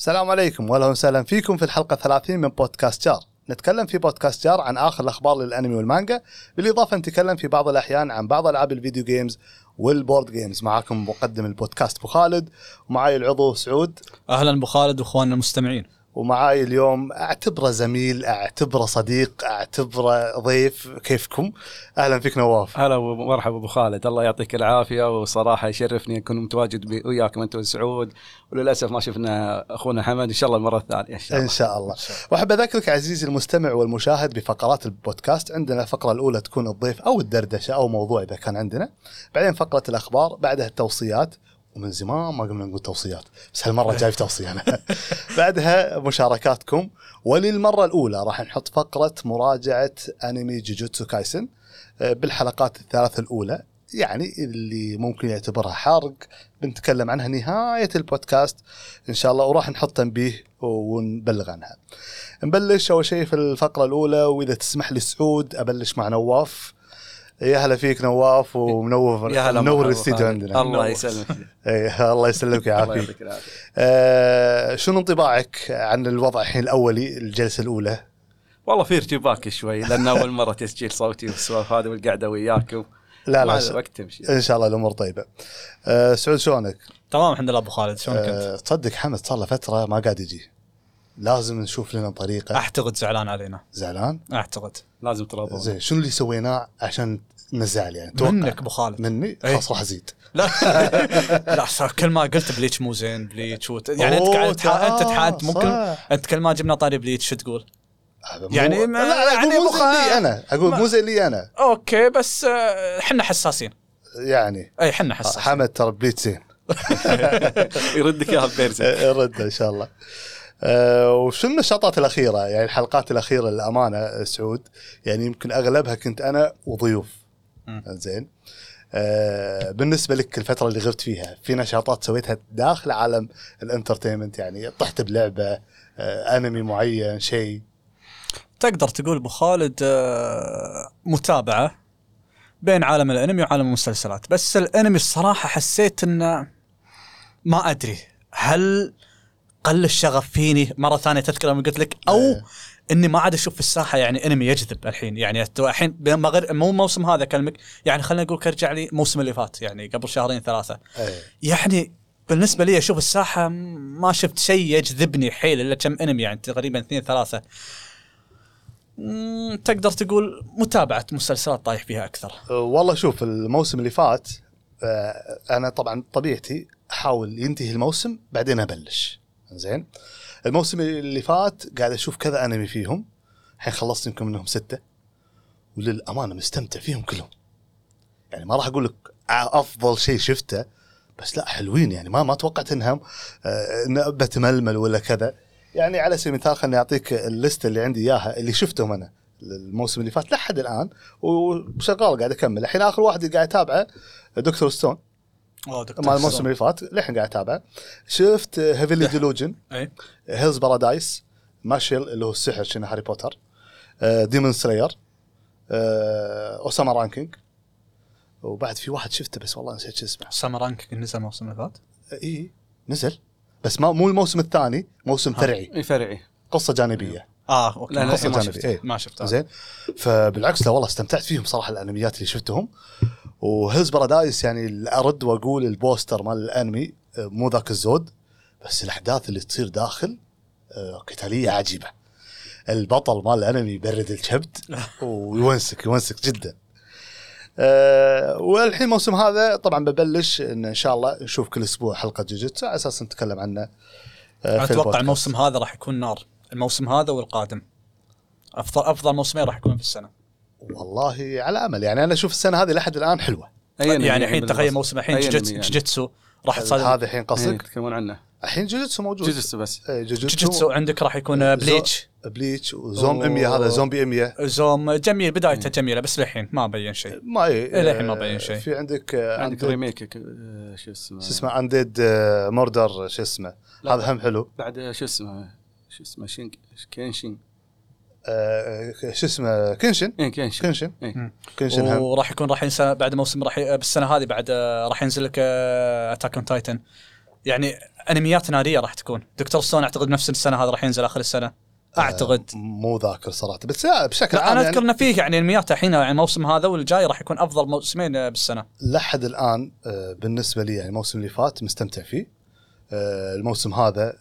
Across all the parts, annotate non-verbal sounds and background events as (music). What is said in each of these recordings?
السلام عليكم واهلا وسهلا فيكم في الحلقة 30 من بودكاست جار. نتكلم في بودكاست جار عن آخر الأخبار للأنمي والمانجا بالإضافة نتكلم في بعض الأحيان عن بعض ألعاب ال video games وال board games معاكم مقدم البودكاست أبو خالد ومعاي العضو سعود. أهلا أبو خالد وإخواننا المستمعين. ومعاي اليوم أعتبره زميل أعتبره صديق أعتبره ضيف. كيفكم؟ أهلا فيك نواف. هلا ومرحبا أبو خالد. الله يعطيك العافية وصراحة يشرفني أكون متواجد وياكم انت وسعود وللأسف ما شفنا أخونا حمد إن شاء الله المرة الثانية. إن شاء الله. شاء الله. وأحب أذكرك عزيزي المستمع والمشاهد بفقرات البودكاست. عندنا الفقرة الأولى تكون الضيف أو الدردشة أو موضوع إذا كان عندنا. بعدين فقرة الأخبار بعدها التوصيات. ومن زمان ما قمنا نقول توصيات بس هالمرة (laughs) جاي في توصية أنا (laughs) بعدها مشاركاتكم وللمرة الأولى راح نحط فقرة مراجعة أنمي جوجوتسو كايسن آه، بالحلقات الثلاث الأولى يعني اللي ممكن يعتبرها حرق بنتكلم عنها نهاية البودكاست إن شاء الله وراح نحط تنبيه ونبلغ عنها. نبلش أول شيء في الفقرة الأولى وإذا تسمح لي سعود أبلش مع نواف. يا هلا فيك نواف ومنور (laughs) يا هلا منور الاستديو. عندنا الله يسلمك إيه، الله يسلمك ويعافيك. يعطيك العافية آه شنو انطباعك عن الوضع الحين الأولي الجلسة الأولى؟ والله في ارتباك شوي لأن أول مرة تسجيل صوتي والسوالف هذه والقعدة وياكم لا لا الوقت تمشي إن شاء الله الأمور طيبة. آه سعود شلونك؟ تمام الحمد لله أبو خالد شلونك أنت؟ آه تصدق حمد صار له فترة ما قاعد يجي. لازم نشوف لنا طريقة أعتقد زعلان علينا زعلان؟ أعتقد لازم تراضون زين شنو اللي سويناه عشان نزعل يعني؟ توقع. منك أبو خالد مني؟ إيه. خلاص راح أزيد. لا (laughs) لا صار كل ما قلت Bleach مو زين Bleach وت... يعني أنت قاعد تح... انت تحاد صح. ممكن أنت كل ما جبنا طاري Bleach شو تقول؟ يعني ما- لا لا يعني مو أبو زي لي. أنا أقول مو زي لي أنا أوكي بس آه، إحنا حساسين يعني اي إحنا حساسين حمد ترى Bleach زين (laughs) يردك اياها ببيرزن (laughs) رد إن شاء الله أه وشو النشاطات الأخيرة؟ يعني الحلقات الأخيرة للأمانة سعود يعني يمكن أغلبها كنت أنا وضيوف. زين. أه بالنسبة لك الفترة اللي غبت فيها في نشاطات سويتها داخل عالم الانترتينمنت؟ يعني طحت بلعبة أه أنمي معين شيء؟ تقدر تقول أبو خالد آه، متابعة بين عالم الأنمي وعالم المسلسلات. بس الأنمي الصراحة حسيت إنه ما أدري هل قل الشغف فيني مرة ثانية تذكر لما قلت لك أو إيه. إني ما عاد أشوف في الساحة يعني إنمي يجذب الحين. يعني الحين ما غير مو الموسم هذا أكلمك يعني خلينا نقول ارجع لي الموسم اللي فات يعني قبل شهرين ثلاثة. أيه. يعني بالنسبة لي أشوف الساحة ما شفت شيء يجذبني حيل إلا كم إنمي يعني تقريبا اثنين ثلاثة. تقدر تقول متابعة مسلسلات طايح فيها أكثر. أه، والله شوف الموسم اللي فات أه أنا طبعا طبيعتي أحاول ينتهي الموسم بعدين أبلش. زين. الموسم اللي فات قاعد أشوف كذا أنمي فيهم. الحين خلصت يمكن منهم ستة. وللأمانة مستمتع فيهم كلهم. يعني ما راح أقول لك أفضل شيء شفته بس لا حلوين يعني. ما ما توقعت إنهم آه، إن بتململ ولا كذا. يعني على سبيل المثال خليني أعطيك الليسته اللي عندي إياها اللي شفتهم أنا الموسم اللي فات لحد الآن وشغال قاعد أكمل. الحين آخر واحد قاعد أتابعه Dr. Stone. مال الموسم اللي فات للحين قاعد أتابعه. شفت Heavenly Delusion اي Hell's Paradise Mashle اللي هو السحر شنو هاري بوتر آه، Demon Slayer آه، Ousama Ranking وبعد في واحد شفته بس والله نسيت شو اسمه. Ousama Rank نزل الموسم اللي فات؟ اي نزل. بس ما مو الموسم الثاني موسم فرعي. اي فرعي. قصة جانبية. آه أوكي. لا، لا، ما قصه شفت- ما إيه. شفته. زين. فبالعكس لا والله استمتعت فيهم صراحة الأنميات اللي شفتهم. و Hell's Paradise يعني ارد وأقول ال poster مال الأنمي آه، مو ذاك الزود بس الأحداث اللي تصير داخل آه، قتالية عجيبة. البطل مال الأنمي يبرد الكبد (laughs) ويونسك يونسك جدا. أه والحين الموسم هذا طبعا ببلش إن إن شاء الله نشوف كل أسبوع حلقة جوجيتسو على أساس نتكلم عنه في أتوقع. الموسم هذا راح يكون نار. الموسم هذا والقادم. أفضل أفضل موسمين راح يكونون في السنة. والله على أمل. يعني أنا أشوف السنة هذه لحد الآن حلوة. أي أنمي يعني الحين. تخيل موسم الحين جوجيتسو يعني. جوجيتسو راح تصادم هذا الحين إيه، قصدك تتكلمون عنه. الحين جوجيتسو موجود. جوجوتسو بس. إيه، جوجيتسو جوجيتسو عندك راح يكون بليتش. بليتش وزوم 100 هذا زومبي 100 زوم جميل بدايته جميلة بس للحين ما بين شيء. ما إيه إلى الحين ما بين شيء. في عندك آه، عندك Undead- ريميك آه، شو اسمه؟ شو اسمه؟ انديد موردر شو اسمه. هذا هم حلو. بعد آه، شو اسمه؟ شو اسمه؟ شين كينشين آه، شو اسمه كنشن؟ إيه كينشين كنشن. إيه. كنشن هم وراح يكون راح ينسى بعد موسم راح ي- بالسنة هذه بعد آه، راح ينزل لك Attack on Titan يعني أنميات نارية راح تكون. Dr. Stone أعتقد نفس السنة هذا راح ينزل آخر السنة. أعتقد. آه، مو ذاكر صراحة بس لا بشكل عام أنا يعني أذكر إنه فيه يعني أنميات الحين يعني الموسم هذا والجاي راح يكون أفضل موسمين بالسنة. لحد الآن بالنسبة لي يعني الموسم اللي فات مستمتع فيه. الموسم هذا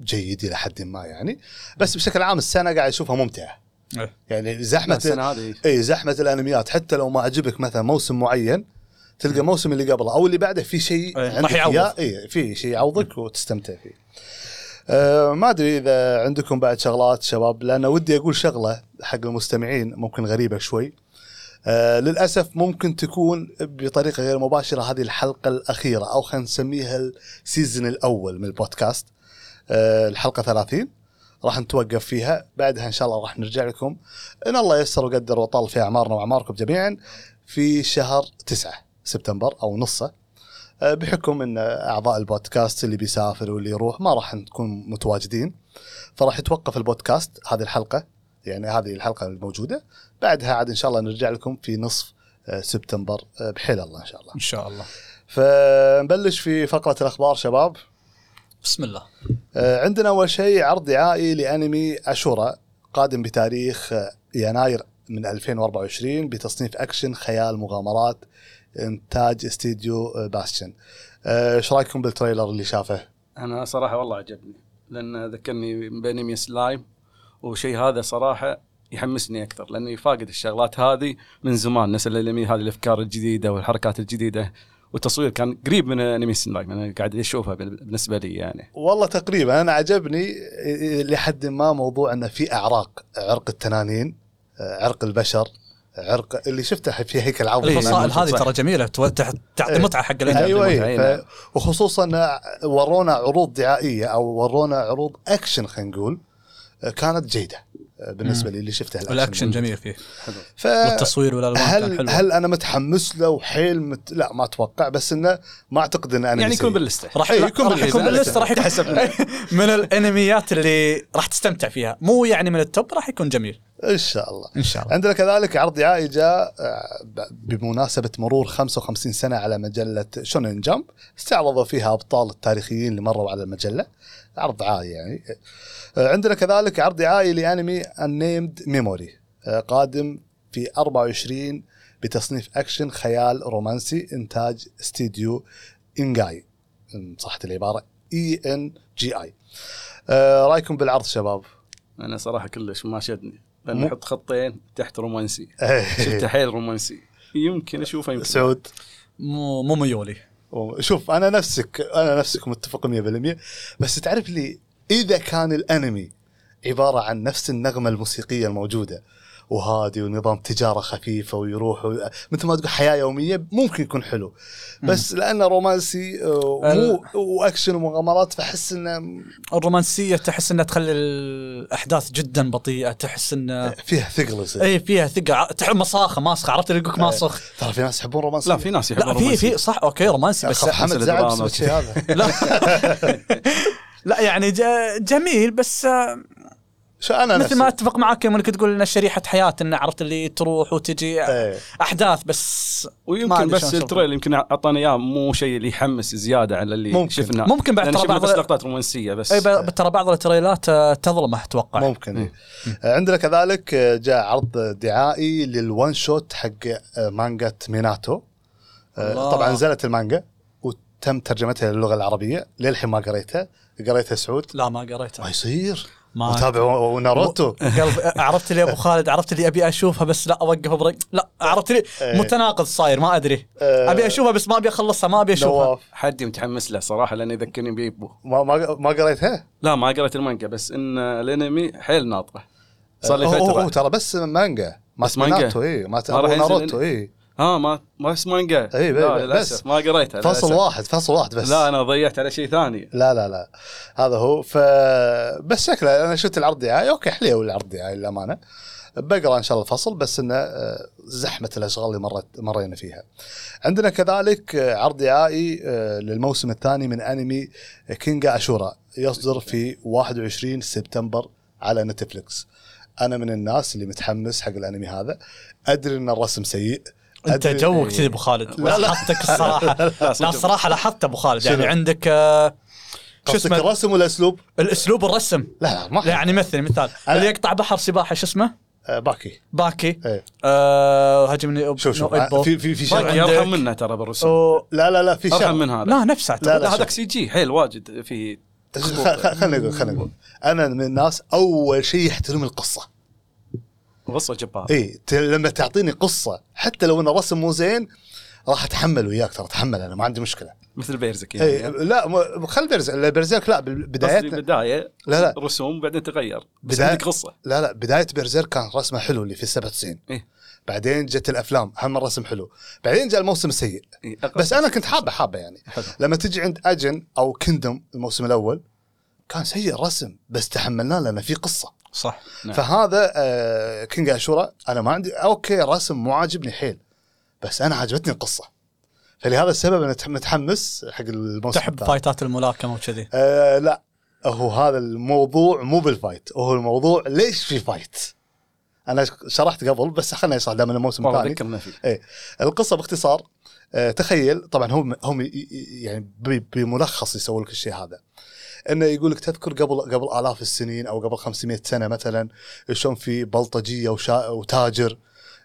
جيد إلى حد ما يعني بس بشكل عام السنة قاعد أشوفها ممتعة إيه. يعني زحمة السنة هذه اي زحمة الأنميات حتى لو ما عجبك مثلا موسم معين تلقى موسم اللي قبله أو اللي بعده في شيء إيه، عندك راح يعوض. اي في شيء يعوضك وتستمتع فيه. أه ما أدري إذا عندكم بعد شغلات شباب لأن ودي أقول شغلة حق المستمعين ممكن غريبة شوي. أه للأسف ممكن تكون بطريقة غير مباشرة هذه الحلقة الأخيرة أو خلينا نسميها ال season الأول من البودكاست. الحلقة 30 راح نتوقف فيها. بعدها إن شاء الله راح نرجع لكم. إن الله يسر وقدر وطال في أعمارنا وأعماركم جميعا في شهر 9 سبتمبر أو نصه. أه، بحكم إن أعضاء البودكاست اللي بيسافر واللي يروح ما راح نكون متواجدين. فراح يتوقف البودكاست هذه الحلقة يعني هذه الحلقة الموجودة. بعدها عاد إن شاء الله نرجع لكم في نصف أه، سبتمبر أه، بحيل الله إن شاء الله. إن شاء الله. فنبلش في فقرة الأخبار شباب. بسم الله. آه، عندنا أول شيء عرض دعائي لأنمي أشورا قادم بتاريخ آه، يناير من 2024 بتصنيف أكشن خيال مغامرات إنتاج استديو آه، Passione إيش رأيكم بال trailer اللي شافه؟ أنا صراحة والله عجبني لأن ذكرني بانمي سلايم وشيء هذا صراحة يحمسني أكثر لاني فاقد الشغلات هذه من زمان نسل الأنمي هذه الأفكار الجديدة والحركات الجديدة. والتصوير كان قريب من أنمي سلايم أنا قاعد أشوفها بالنسبة لي يعني. والله تقريبا أنا عجبني آه، لحد ما موضوع إنه في أعراق عرق التنانين آه، عرق البشر عرق اللي شفته في هيكل عظمي الفصائل. هذه ترى جميلة تعطي إيه. متعة حق الأنمي. أيوه متعة، أيوه أي ف... وخصوصا ورونا عروض دعائية أو ورونا عروض أكشن خلينا نقول كانت جيدة. بالنسبة لي اللي شفته والأكشن جميل فيه. ف... والتصوير والألوان كان هل حلو. هل أنا متحمس له وحيل مت... لا ما أتوقع بس إنه ما أعتقد انه أنا يعني يكون باللسته راح إيه، يكون راح. يكون بال list راح يكون (laughs) تحسب من الأنميات اللي راح تستمتع فيها. مو يعني من ال top راح يكون جميل. إن شاء الله. إن شاء الله. عندنا كذلك عرض دعائي جاء آه، ب- بمناسبة مرور 55 سنة على مجلة شونن جامب استعرضوا فيها أبطال التاريخيين اللي مروا على المجلة. عرض دعائي يعني. عندنا كذلك عرض دعائي Unnamed Memory آه، قادم في 24 بتصنيف أكشن خيال رومانسي إنتاج استديو إنجاي إن صحت العبارة E N G I رأيكم بالعرض شباب؟ أنا صراحة كلش ما شدني. لأن أحط خطين تحت رومانسي. (laughs) شفته حيل رومانسي. يمكن أشوفه يمكن سعود؟ مو مو ميولي. شوف أنا نفسك أنا نفسك متفق 100% بس تعرف لي إذا كان الأنمي عبارة عن نفس النغمة الموسيقية الموجودة وهادي ونظام تجارة خفيفة ويروح و... مثل ما تقول حياة يومية ممكن يكون حلو. بس لأنه رومانسي آه، مو وأكشن ومغامرات فأحس إنه الرومانسية تحس إنها تخلي الأحداث جدا بطيئة تحس إنه فيها ثقل يصير. اي فيها ثقة. ع- تحب مصاخه ماسخه عرفت اللي يقولك ماسخ ترى في ناس يحبون رومانسي. لا في ناس يحبون لا في في صح أوكي رومانسي بس حمد زعل بسبب الشيء هذا. لا (laughs) (laughs) (laughs) لا يعني ج- جميل بس آه، شو أنا مثل نفسي ما أتفق معك يوم أنك تقول ان شريحة حياة ان عرفت اللي تروح وتجي إيه. أحداث بس ويمكن بس. ال trailer يمكن اعطانا إياه مو شيء اللي يحمس زيادة على اللي ممكن. شفناه ممكن بعد ترى بعض بس لقطات رومانسية بس اي ب- ترى بعض التريلات آه، تظلمه أتوقع ممكن إيه. عندنا كذلك آه، جاء عرض دعائي لل one shot حق آه، مانجا ميناتو آه، الله. طبعا نزلت المانجا وتم ترجمتها للغة العربية للحين ما قريتها قريتها سعود؟ لا ما قريته ما يصير. ما متابع وناروتو. قلب عرفت لي أبو خالد عرفت اللي أبي أشوفها بس لا اوقف برق لا عرفت لي إيه. متناقض صاير ما أدري. آه، أبي أشوفها بس ما أبي أخلصها ما أبي أشوفها. نواف. حدي متحمس له صراحة لأنه يذكرني بيبو ما ما ما قريتها؟ لا ما قريت المانجا بس إن الأنمي حيل ناطره صار لي فتره ترى بس مانجا. ما بس مانجا. مانجا اي ما راح ناروتو اي ها ما ما بس مانجا. إي، لا بس- ما قريتها فصل. واحد فصل واحد بس. لا أنا ضيعت على شيء ثاني. لا لا لا. هذا هو. ف بس شكله أنا شفت العرض دعايه أوكي حلو العرض دعايه للأمانة. بقرأ إن شاء الله الفصل بس إنه آه، زحمة الأشغال اللي مرت مرينا فيها. عندنا كذلك آه، عرض دعائي آه، للموسم الثاني من أنمي Kengan Ashura. يصدر في 21 سبتمبر على نتفلكس. أنا من الناس اللي متحمس حق الأنمي هذا. أدري إن الرسم سيء. أنت. جوك كذي أبو خالد. لا، لا. لاحظتك الصراحة. لا. الصراحه لاحظت أبو خالد. يعني؟ عندك آه، شو اسمه؟ الرسم والاسلوب؟ الأسلوب الرسم لا لا ما يعني مثل مثال. أنا- اللي يقطع بحر سباحة شو اسمه؟ آه، Baki. Baki. إيه. آه Hajime no شوف شوف. في في في عندك- أرحم منه ترى بالرسوم أو- لا لا لا في أرحم شغله من هذا. لا نفسه. لا، لا. هذاك سي جي. حيل واجد في خلينا نقول خلينا نقول. أنا من الناس أول شيء يحترم القصة. قصه جبار. اي لما تعطيني قصة حتى لو إن الرسم مو زين راح أتحمل وياك ترى أتحمل أنا ما عندي مشكلة. مثل Berserk اي يعني. لا خل Ber Berserk لا بدايتنا. بدايه لا لا. رسوم بعدين تغير بس بداية- عندك قصة. لا لا بداية Berserk كان رسمه حلو اللي في 97 إيه. بعدين جت الأفلام هم الرسم حلو. بعدين جاء الموسم السيء. إيه، بس أنا كنت حابه حابه يعني. حلو. لما تجي عند Ajin أو Gundam الموسم الأول كان سيء الرسم بس تحملناه لأن في قصة. صح. نعم. فهذا آه Kengan Ashura أنا ما عندي okay الرسم مو عاجبني حيل. بس أنا عجبتني القصة. فلهذا السبب أنا متحمس حق الموسم تحب. fight ات الملاكمة وكذي؟ آه لا. هو هذا الموضوع مو بال fight. هو الموضوع ليش في fight؟ أنا شرحت قبل بس خليني اشرح دام الموسم الثاني ذكرنا فيه. إيه. القصة باختصار آه، تخيل طبعا هم هم يعني بملخص يسووا لك الشيء هذا. إنه يقول لك تذكر قبل قبل آلاف السنين أو قبل 500 سنة مثلا شلون في بلطجية وشا وتاجر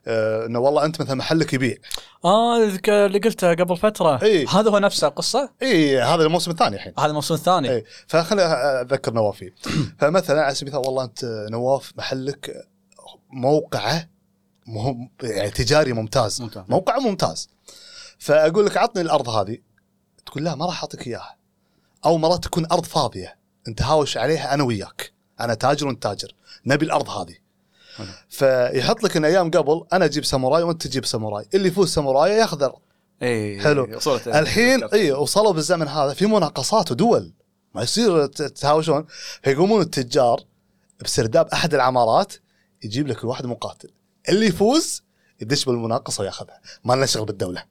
آه، إنه والله أنت مثلا محلك يبيع. آه اللي قلته قبل فترة. إيه. هذا هو نفس القصة إي هذا الموسم الثاني الحين. هذا الموسم الثاني. إي فخليني أذكر نواف فيه (clears throat) فمثلا على سبيل المثال والله أنت نواف محلك موقعه مهم يعني تجاري ممتاز. ممتاز. موقعه ممتاز. فأقول لك عطني الأرض هذه تقول لا ما راح أعطيك إياها. أو مرات تكون أرض فاضية أنت هاوش عليها أنا وياك أنا تاجر وأنت تاجر نبي الأرض هذه حلو. فيحط لك أن أيام قبل أنا أجيب ساموراي وأنت تجيب ساموراي اللي يفوز ساموراي ياخذ الأرض. إي حلو. وصلت الحين. إي وصلوا بالزمن هذا في مناقصات ودول ما يصير تهاوشون فيقومون التجار بسرداب أحد العمارات يجيب لك الواحد مقاتل اللي يفوز يدش بالمناقصة وياخذها ما لنا شغل بالدولة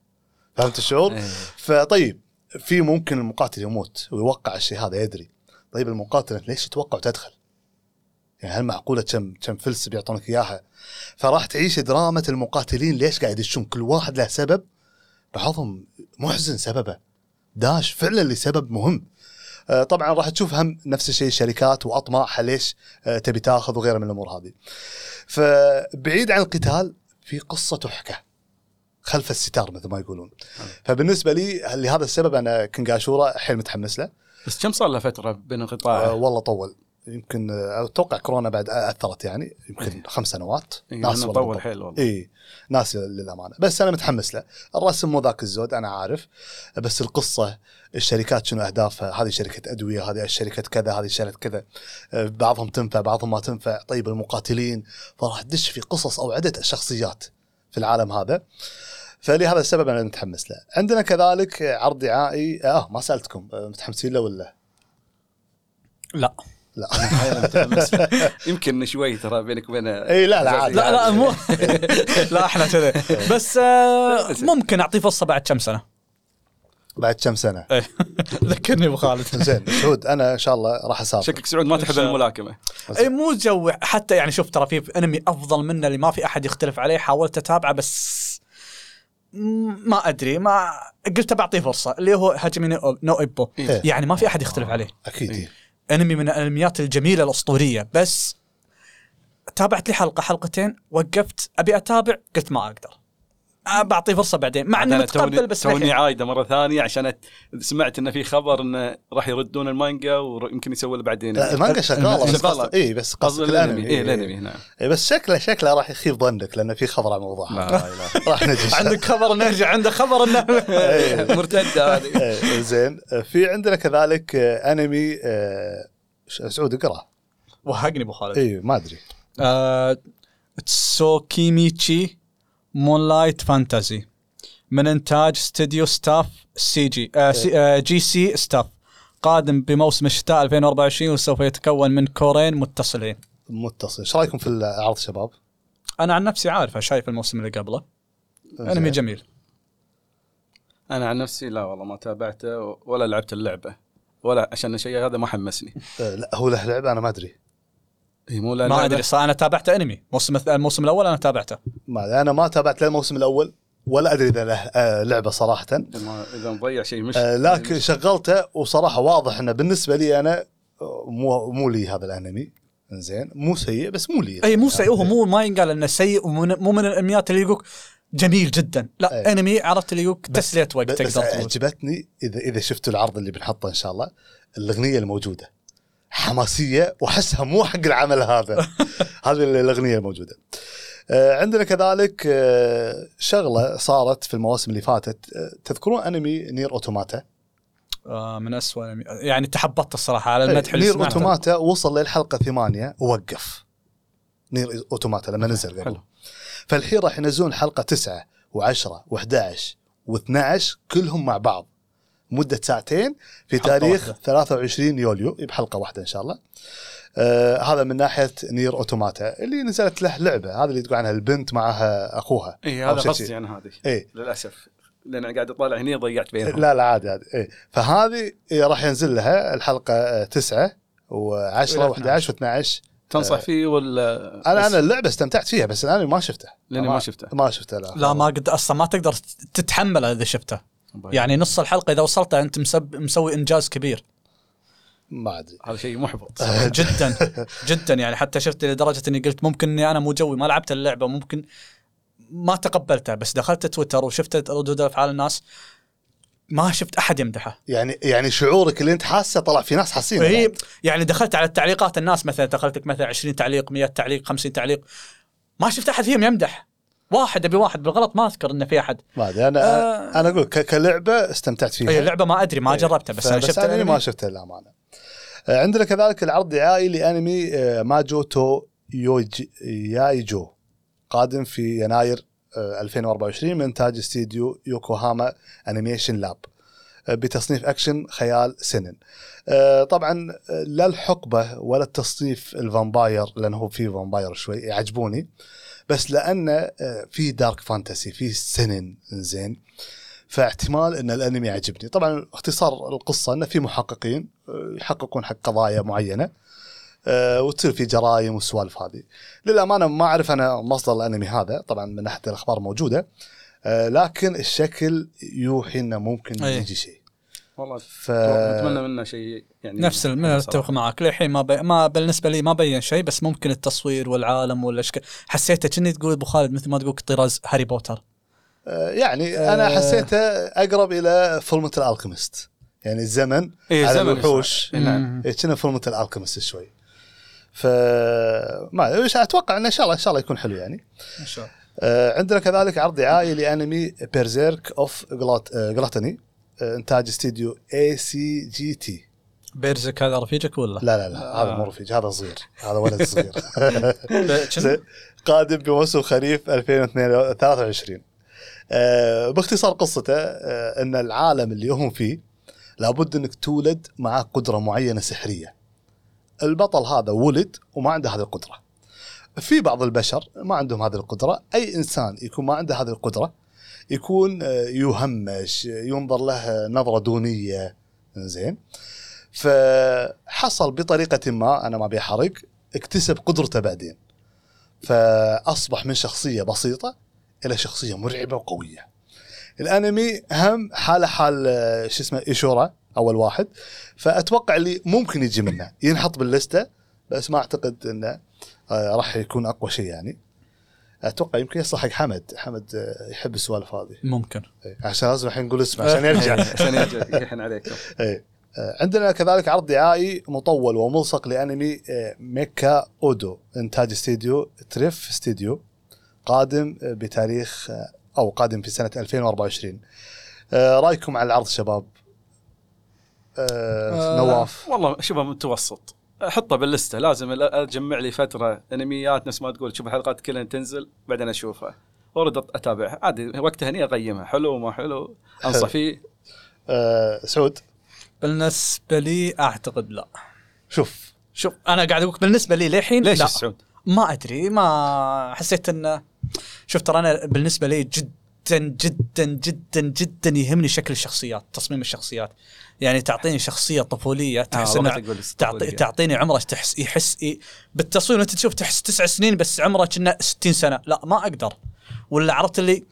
فهمت الشعور؟ إيه. فطيب في ممكن المقاتل يموت ويوقع الشيء هذا يدري. طيب المقاتل أنت ليش تتوقع وتدخل؟ يعني هل معقولة كم كم فلس بيعطونك إياها؟ فراح تعيش دراما المقاتلين ليش قاعد يدشون؟ كل واحد له سبب. بعضهم محزن سببه. داش فعلا لسبب مهم. آه، طبعا راح تشوف هم نفس الشيء الشركات وأطماعها ليش آه، تبي تاخذ وغيرها من الأمور هذه. فبعيد عن القتال في قصة تحكى. خلف الستار مثل ما يقولون. فبالنسبة لي لهذا السبب أنا Kengan Ashura حيل متحمس له. بس كم صار له فترة بين آه انقطاع والله طول. يمكن آه، أتوقع كورونا بعد أثرت يعني. يمكن خمس سنوات. إيه، ناس طول. حيل والله. اي ناس للأمانة. بس أنا متحمس له. الرسم مو ذاك الزود أنا عارف. بس القصة الشركات شنو أهدافها؟ هذه شركة أدوية هذه شركة كذا هذه شركة كذا. آه، بعضهم تنفع بعضهم ما تنفع. طيب المقاتلين. فراح تدش في قصص أو عدة شخصيات. في العالم هذا. فلهذا السبب أنا متحمس له. عندنا كذلك عرض دعائي. آه ما سألتكم. آه، متحمسين له ولا؟ لا. لا. (laughs) يمكن شوي ترى بينك وبين إي لا لا عادي لا لا. مو. (laughs) لا إحنا كذا. بس آه (laughs) ممكن أعطيه فرصة بعد كم سنة؟ بعد كم سنة؟ إيه. (laughs) ذكرني أبو خالد. (laughs) زين سعود أنا إن شاء الله راح أسافر. شكلك سعود ما تحب. الملاكمة. اي مو جو حتى يعني شوف ترى في انمي أفضل منه اللي ما في أحد يختلف عليه حاولت أتابعه بس ما أدري ما قلت بعطيه فرصة اللي هو Hajime no Ippo. إيه. يعني ما في أحد يختلف عليه. أكيد. إيه. انمي من الأنميات الجميلة الأسطورية. بس تابعت لي حلقة حلقتين وقفت أبي أتابع قلت ما أقدر. بعطيه فرصة بعدين. مع أنا متقبل توني- بس توني. عايدة مرة ثانية عشان سمعت انه في خبر انه راح يردون المانجا ويمكن يسوي له بعدين. لا المانجا شغالة. بس شغالة. قصد اي بس قصدك الأنمي. اي الأنمي نعم. إيه بس شكله شكله راح يخيب ظنك لأنه في خبر عن الموضوع. لا (laughs) راح نجي عندك خبر نرجع عنده خبر إنه إيه. مرتدة هذه. (laughs) إيه، زين. في عندنا كذلك آه، أنمي آه، سعود اقرأ. وهقني أبو خالد. اي ما أدري. آه، Tsukimichi. Moonlit Fantasy من انتاج استوديو Staff C G آه C آه J.C. Staff قادم بموسم الشتاء 2024 وسوف يتكون من cour ين متصلين. متصل. إيش رأيكم في العرض شباب؟ أنا عن نفسي عارفه شايف الموسم اللي قبله. أنمي. جميل. أنا عن نفسي لا والله ما تابعته ولا لعبت اللعبة. ولا عشان الشيء هذا ما حمسني. آه، لا هو له لعبة أنا ما أدري. هي مو لا ما. أدري صار أنا تابعت أنمي. موسم الموسم الأول أنا تابعته. ما أنا ما تابعت لا الموسم الأول ولا أدري إذا له آه، لعبة صراحة. إذا مضيع شيء مش آه، لكن شغلته وصراحة واضح إنه بالنسبة لي أنا آه، مو مو لي هذا الأنمي. زين مو سيء بس مو لي. اي مو سيء. هو مو ما ينقال إنه سيء مو من الأنميات اللي يقولك جميل جدا. لا أي. أنمي عرفت اللي يقولك بس- تسلية وقت بس تقدر تقول. عجبتني إذا إذا شفتوا العرض اللي بنحطه إن شاء الله الأغنية الموجودة. حماسية واحسها مو حق العمل هذا. (laughs) هذه الأغنية الموجوده آه، عندنا كذلك آه، شغلة صارت في المواسم اللي فاتت. آه، تذكرون أنمي نير أوتوماتا؟ آه من اسوء. يعني تحبطت الصراحة على المدح اللي نير أوتوماتا وصل للحلقة ثمانية ووقف. نير أوتوماتا لما نزل قبل. فالحين راح ينزلون حلقة 9 و10 و11 و12 كلهم مع بعض. مدة ساعتين في تاريخ واحدة. 23 يوليو بحلقة واحدة إن شاء الله. آه هذا من ناحية نير أوتوماتا اللي نزلت له لعبة هذه اللي تقول عنها البنت معها أخوها اي هذا قصدي. أنا هذه. إيه. للأسف. لأن قاعد أطالع هني ضيعت بينهم. لا لا عادي عادي. إيه. فهذه إيه راح ينزل لها الحلقة 9 و10 إلى و11 و12 تنصح فيه ولا أنا أنا اللعبة استمتعت فيها بس الانمي ما شفته لأني ما شفته ما شفته لا. لا ما قد أصلا ما تقدر تتحمله اذا شفته. يعني نص الحلقة إذا وصلت أنت مسب مسوي إنجاز كبير. ما أدري. هذا شيء محبط (laughs) جدا جدا يعني حتى شفت لدرجة إني قلت ممكن إني أنا مو جوي ما لعبت اللعبة ممكن ما تقبلتها بس دخلت تويتر وشفت ردود افعال الناس ما شفت أحد يمدحه. يعني يعني شعورك اللي أنت حاسه طلع في ناس حاسين وهي يعني دخلت على التعليقات الناس مثلا دخلت لك مثلا 20 تعليق 100 تعليق 50 تعليق ما شفت أحد فيهم يمدح. واحد أبي واحد بالغلط ما أذكر إنه في أحد ما أدري أنا آه. أنا أقول كلعبة استمتعت فيها هي اللعبة ما أدري ما إيه. جربتها بس أنا فبس شفت أنمي الأنمي. ما شفته للأمانة آه، عندنا كذلك العرض الدعائي لأنمي آه، ماجو تو يوجي يايجو قادم في يناير آه، 2024 من إنتاج استديو يوكوهاما Animation Lab آه، بتصنيف أكشن خيال seinen آه، طبعا آه، لا الحقبة ولا التصنيف ال vampire لأنه هو في vampire شوي يعجبوني بس لأنه آه، في dark fantasy في seinen زين. فاحتمال إن الأنمي يعجبني. طبعا اختصار القصة إنه في محققين آه، يحققون حق قضايا معينة آه، وتصير في جرائم والسوالف هذه. للأمانة ما أعرف أنا مصدر الأنمي هذا طبعا من ناحيه الأخبار موجودة لكن الشكل يوحي إنه ممكن. يجي شيء. والله ف أتمنى منه شيء يعني نفس من أتفق معك. للحين ما بي... ما بالنسبة لي ما بين شيء بس ممكن التصوير والعالم والأشكال. حسيته كني تقول أبو خالد مثل ما تقول طراز هاري بوتر. آه، يعني أنا آه. حسيته أقرب إلى Fullmetal Alchemist يعني الزمن إيه على زمن الوحوش. إيه نعم. إيه، كنا Fullmetal Alchemist شوي. ف ما أتوقع إنه إن شاء الله إن شاء الله يكون حلو يعني. إن شاء الله. آه، عندنا كذلك عرض دعائي لأنمي Berserk of Gluttony إنتاج استديو A.C.G.T Berserk هذا رفيجك ولا؟ لا لا لا هذا مو رفيج هذا صغير هذا ولد صغير. (laughs) (laughs) قادم بموسم خريف 2023 آه، باختصار قصته آه، إن العالم اللي هم فيه لابد إنك تولد معك قدرة معينة سحرية. البطل هذا ولد وما عنده هذه القدرة. في بعض البشر ما عندهم هذه القدرة أي إنسان يكون ما عنده هذه القدرة يكون آه، يهمش ينظر له نظرة دونية. زين؟ فحصل بطريقة ما أنا ما أبي أحرق اكتسب قدرته بعدين. فأصبح من شخصية بسيطة إلى شخصية مرعبة وقوية. الأنمي هم حاله حال آه، شو اسمه إيشورا أول واحد. فأتوقع اللي ممكن يجي منه ينحط باللستة بس ما أعتقد إنه آه، راح يكون أقوى شيء يعني. أتوقع يمكن يصلح حق حمد. حمد آه، يحب السوالف هذه. ممكن. إيه، عشان لازم الحين نقول اسمه عشان يرجع. عشان يرجع يحن عليكم (laughs) إيه. آه، عندنا كذلك عرض دعائي مطول وملصق لأنمي آه، ميكا أودو إنتاج استديو تريف استديو قادم بتاريخ أو قادم في سنة 2024 آه، رأيكم على العرض شباب؟ آه، نواف. والله شوفه متوسط. حطه باللسته لازم ال- اجمع لي فتره انميات نفس ما تقول شوف الحلقات كلها تنزل بعدين اشوفها. وارد اتابعها. عادي وقتها هني اقيمها حلو ما حلو انصح. فيه آه، سعود؟ بالنسبة لي أعتقد لا. شوف. شوف أنا قاعد أقول بالنسبة لي للحين ليش لا. السعود؟ ما أدري ما حسيت انه شوف ترى أنا بالنسبة لي جدا جدا جدا جدا يهمني شكل الشخصيات تصميم الشخصيات. يعني تعطيني شخصية طفولية تحس آه، إنها والله تقول تعطي طفولية. تعطيني عمره تحس يحس إيه بالتصوير أنت تشوف تحس تسع سنين بس عمره كنا 60 سنة. لا ما أقدر. ولا عرفت اللي